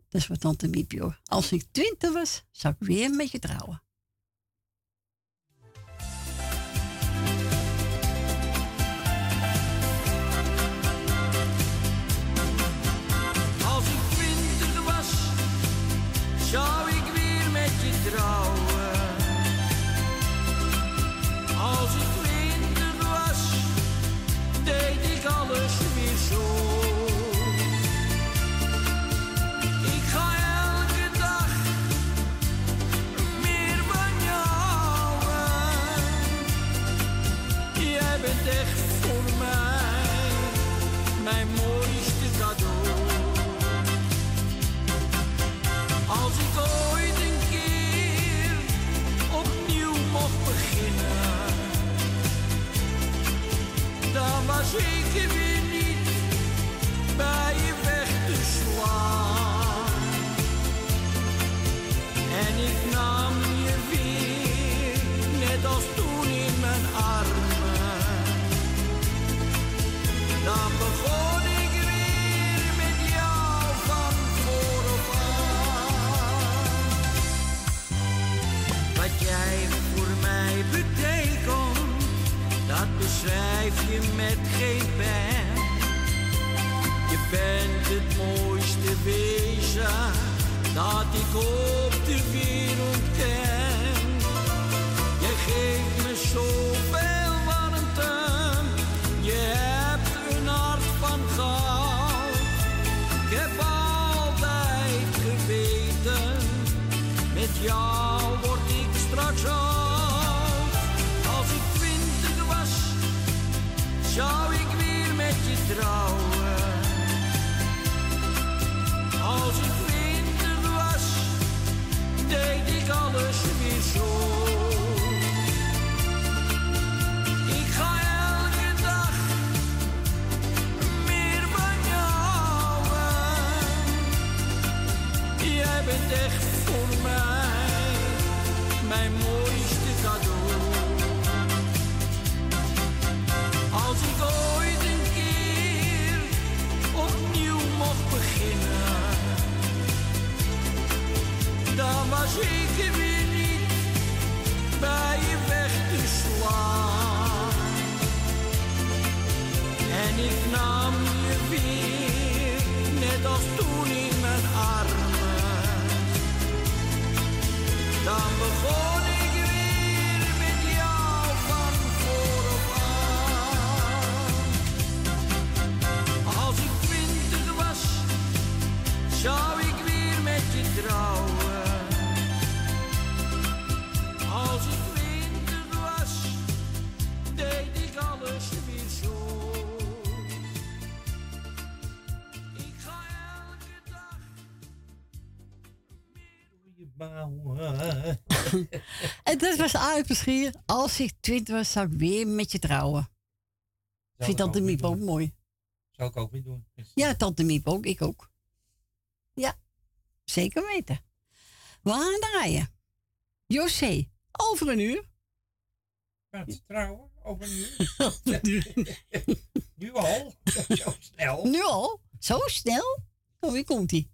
dat is wat tante Miep, joh. Als ik twintig was, zou ik weer met je trouwen. Betekent, dat beschrijf je met geen pen. Je bent het mooiste wezen dat ik op de wereld ken. Je geeft me zoveel warmte, je hebt een hart van goud. Ik heb altijd geweten, met jou echt voor mij mijn mooiste cadeau. Als ik ooit een keer opnieuw mocht beginnen, dan was ik er weer niet bij je weg te. En ik nam je weer, net als toen in mijn armen. Dan begon en dat was eigenlijk misschien Als ik twintig was, zou ik weer met je trouwen. Zou Vindt Tante Miep ook mooi. Zou ik ook weer doen. Ja, Tante Miep ook. Ik ook. Ja, zeker weten. We gaan draaien. José, over een uur. Met trouwen, over een uur. nu al? Zo snel? Nu al? Zo snel? Oh, wie komt-ie?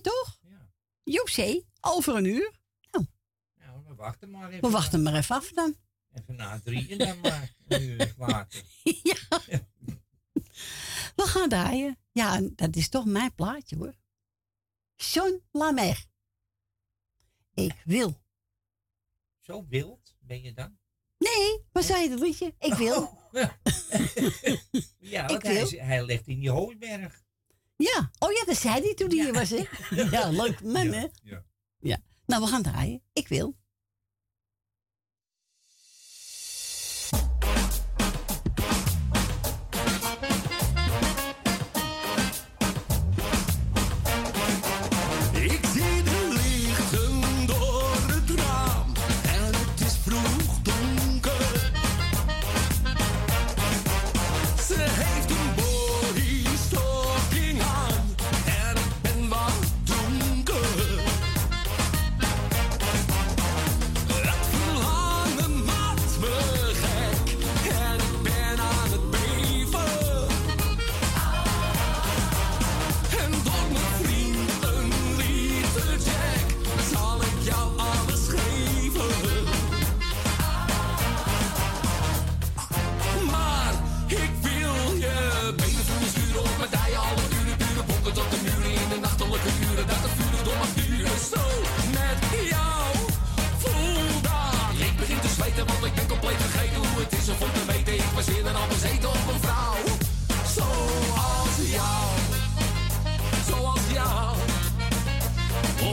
toch? Ja. José, over een uur. Nou. nou. we wachten maar even. We wachten maar even af dan. Even na drieën dan maar. Een uur ja. We gaan draaien. Ja, dat is toch mijn plaatje hoor. John Lamer. Ik wil. Zo wild ben je dan? Nee, wat zei je dat liedje? Ik wil. Oh. Ja, want hij, hij, ligt in die hooiberg. Ja. Oh ja, dat zei hij toen hij hier was, hè? Ja, leuk man, hè? Ja. Nou, we gaan draaien. Ik wil.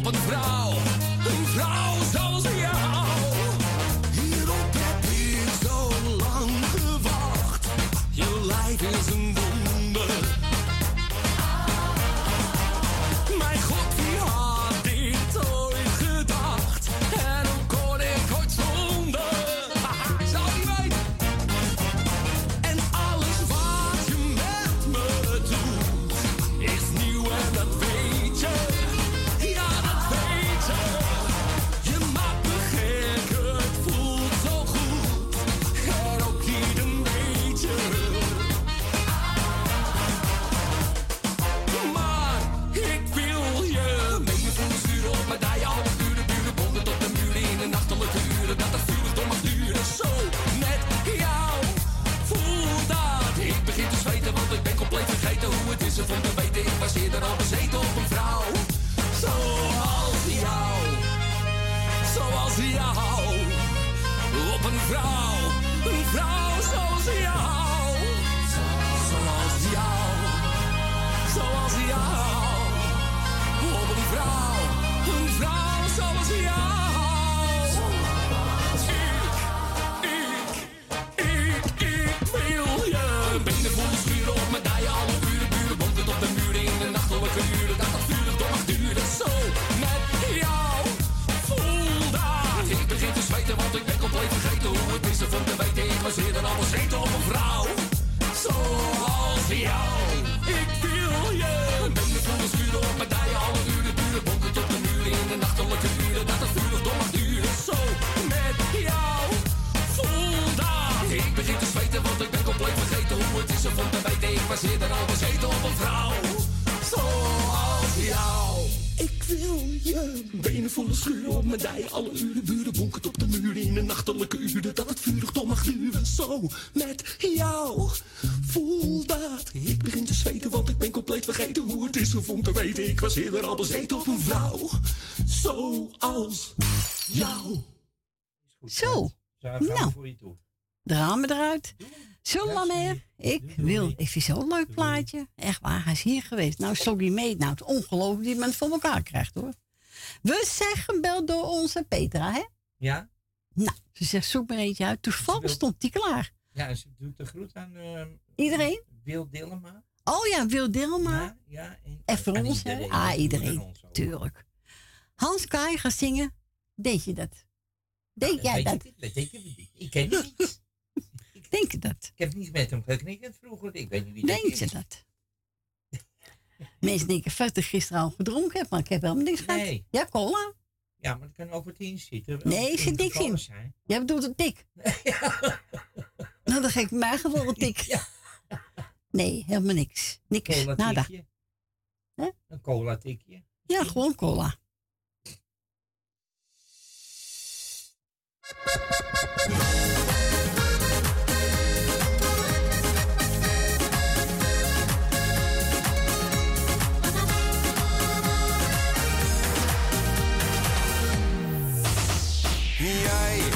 op een vrouw. Hoe het is om te weten. Ik was eerder al Schuren op mijn dij. Alle uren buren bonkend op de muren in de nachtelijke uren. Dat het vurig door mag duren. Zo met jou. Voel dat. Ik begin te zweten, want ik ben compleet vergeten hoe het is om te weten. Ik was eerder al bezeten op een vrouw. Zoals jou. Zo. Nou, de ramen eruit. Zo meer. Ik wil. Ik vind zo'n leuk plaatje. Echt waar, hij is hier geweest. Nou, sorry mee. Nou, het is ongelooflijk die men het voor elkaar krijgt hoor. We zijn gebeld door onze Petra, hè? Ja? Nou, ze zegt zoek maar eentje uit. Toevallig stond die klaar. Ja, ze doet de groet aan eh, Iedereen? Wil Dillema. Oh ja, Wil Dilma. Ja, en, En voor ons, hè? iedereen. Ah, Voor iedereen. ons. Tuurlijk. Hans Kai gaat zingen. Deed je dat? Deed jij dat? ik ik niet. Ik ken niet. Denk je dat? Ik heb niet met hem geknikkerd vroeger. Ik weet niet wie dat Denk je dat? Mensen denken dat ik gisteren al gedronken heb, maar ik heb helemaal niks gehad. Nee. Ja, cola. Ja, maar dat kan over tien zitten. Nee, er zit niks in. Zijn. Jij bedoelt een tik. Nou, dan geef ik mij gewoon een tik. Nee, helemaal niks. Niks. Cola Nada. tikje. Een cola tikje. Ja, gewoon cola. Jij,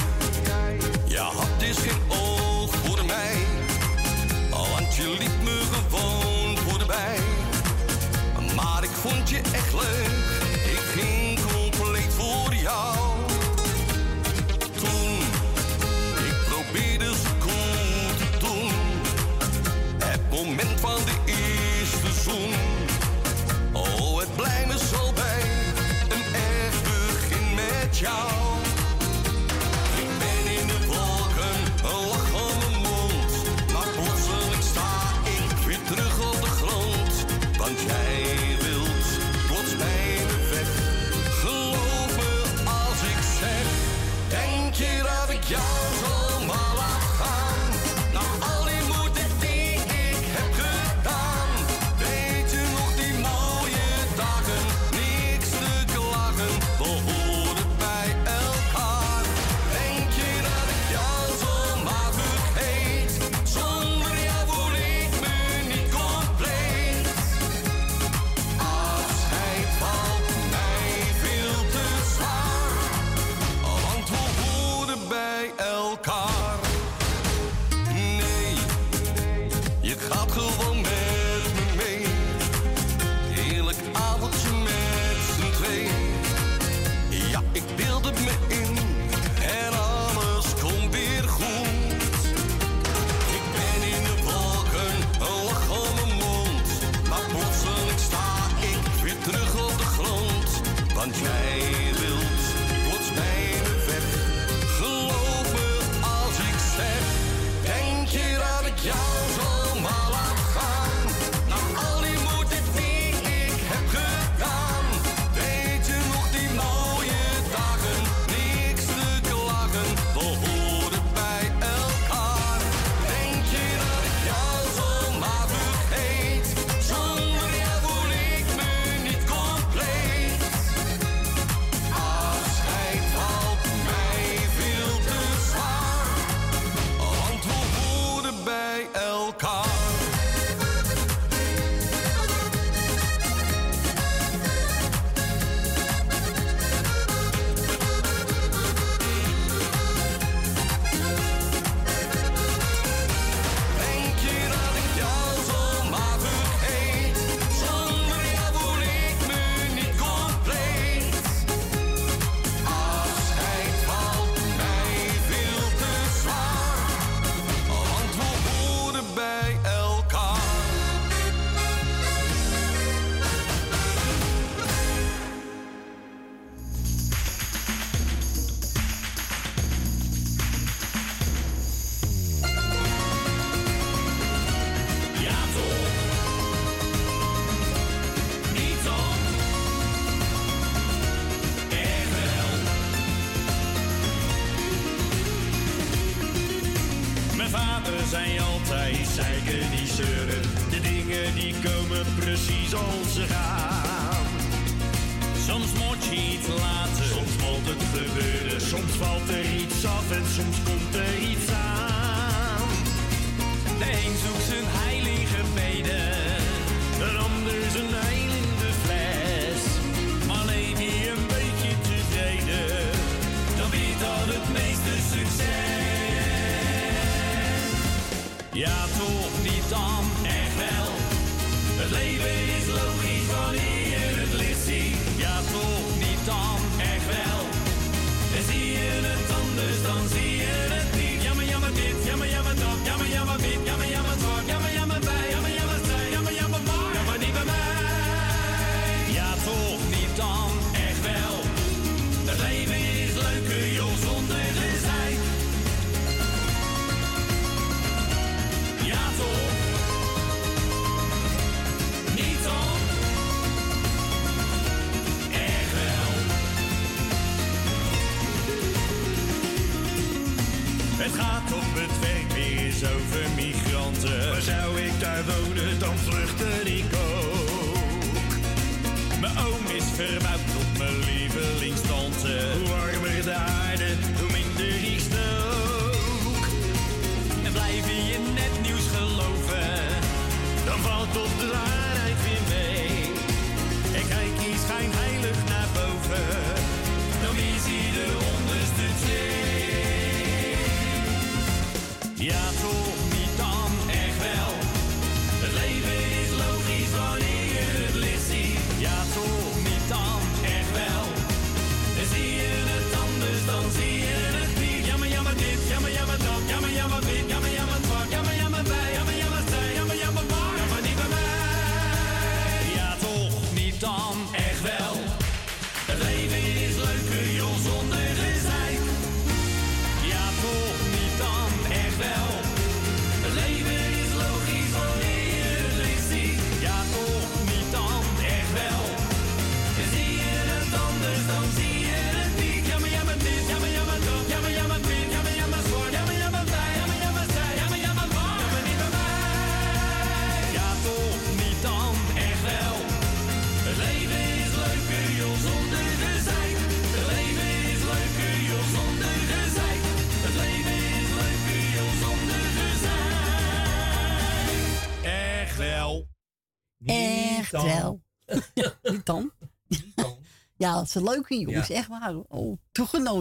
Ja, dat een leuke jongens, echt waar. Oh,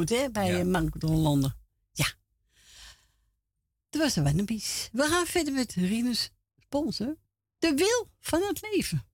hè, bij ja. Eh, Mank de Hollander. Ja. Dat was een Wennebies. We gaan verder met Rinus Sponsor. De wil van het leven.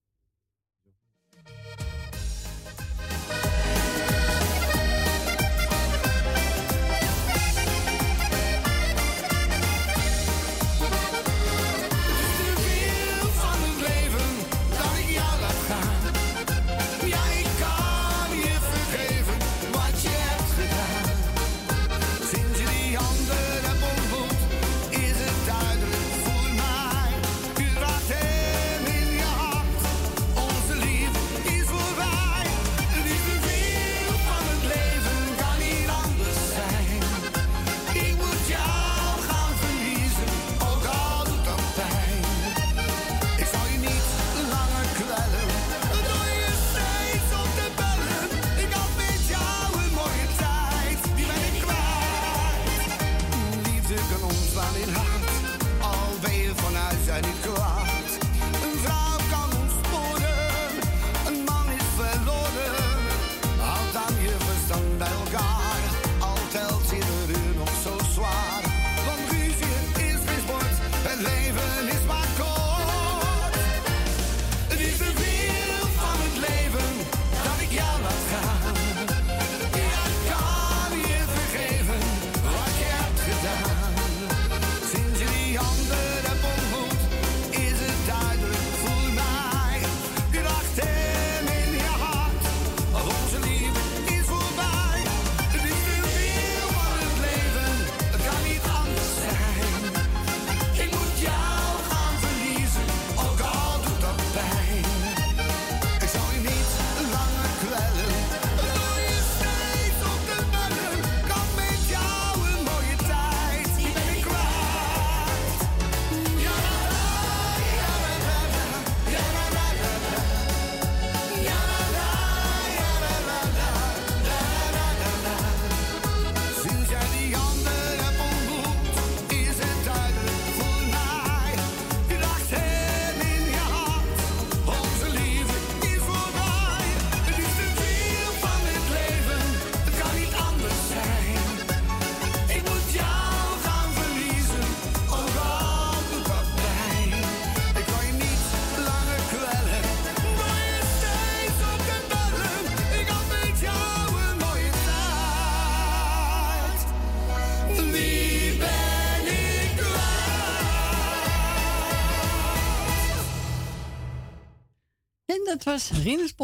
was Rinus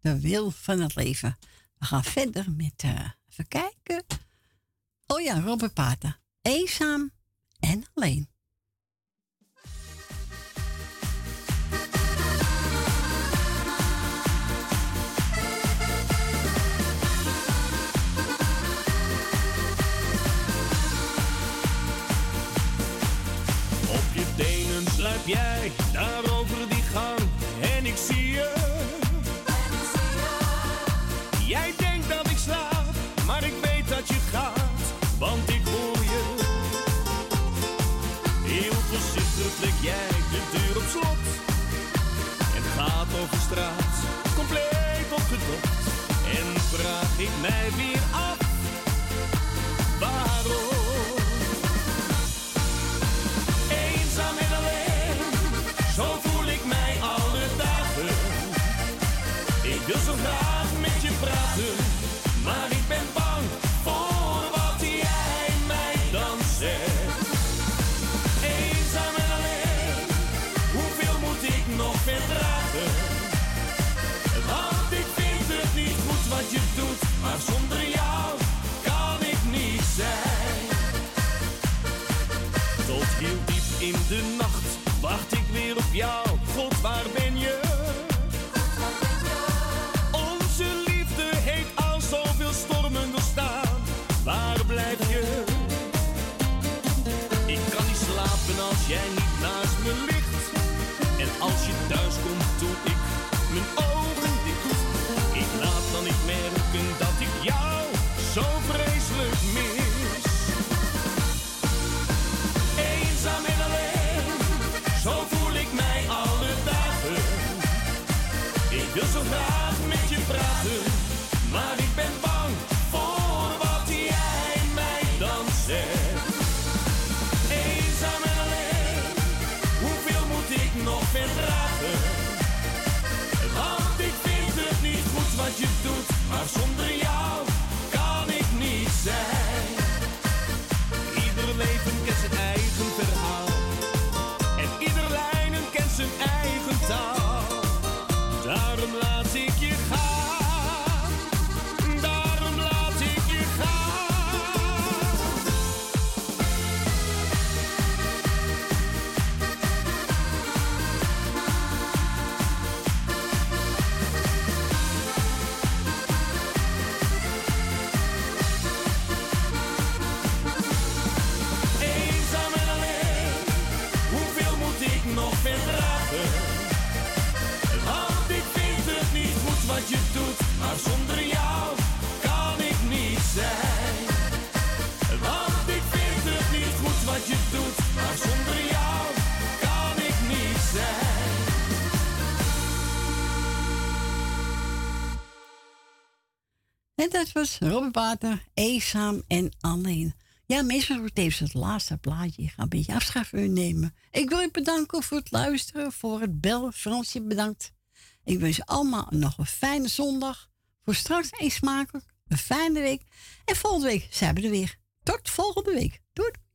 de wil van het leven. We gaan verder met, uh, even kijken. Oh ja, Robert Pater. Eenzaam en alleen. straat, compleet opgedokt. En vraag ik mij weer af, waarom? jij niet naast me ligt. En als je thuis komt Edwards, Robert Water, Eenzaam en Alleen. Ja, meestal wordt even het laatste plaatje. Ik ga een beetje afschaffen nemen. Ik wil je bedanken voor het luisteren, voor het bel. Fransje bedankt. Ik wens allemaal nog een fijne zondag. Voor straks eens smakelijk, een fijne week. En volgende week zijn we er weer. Tot volgende week. Doei!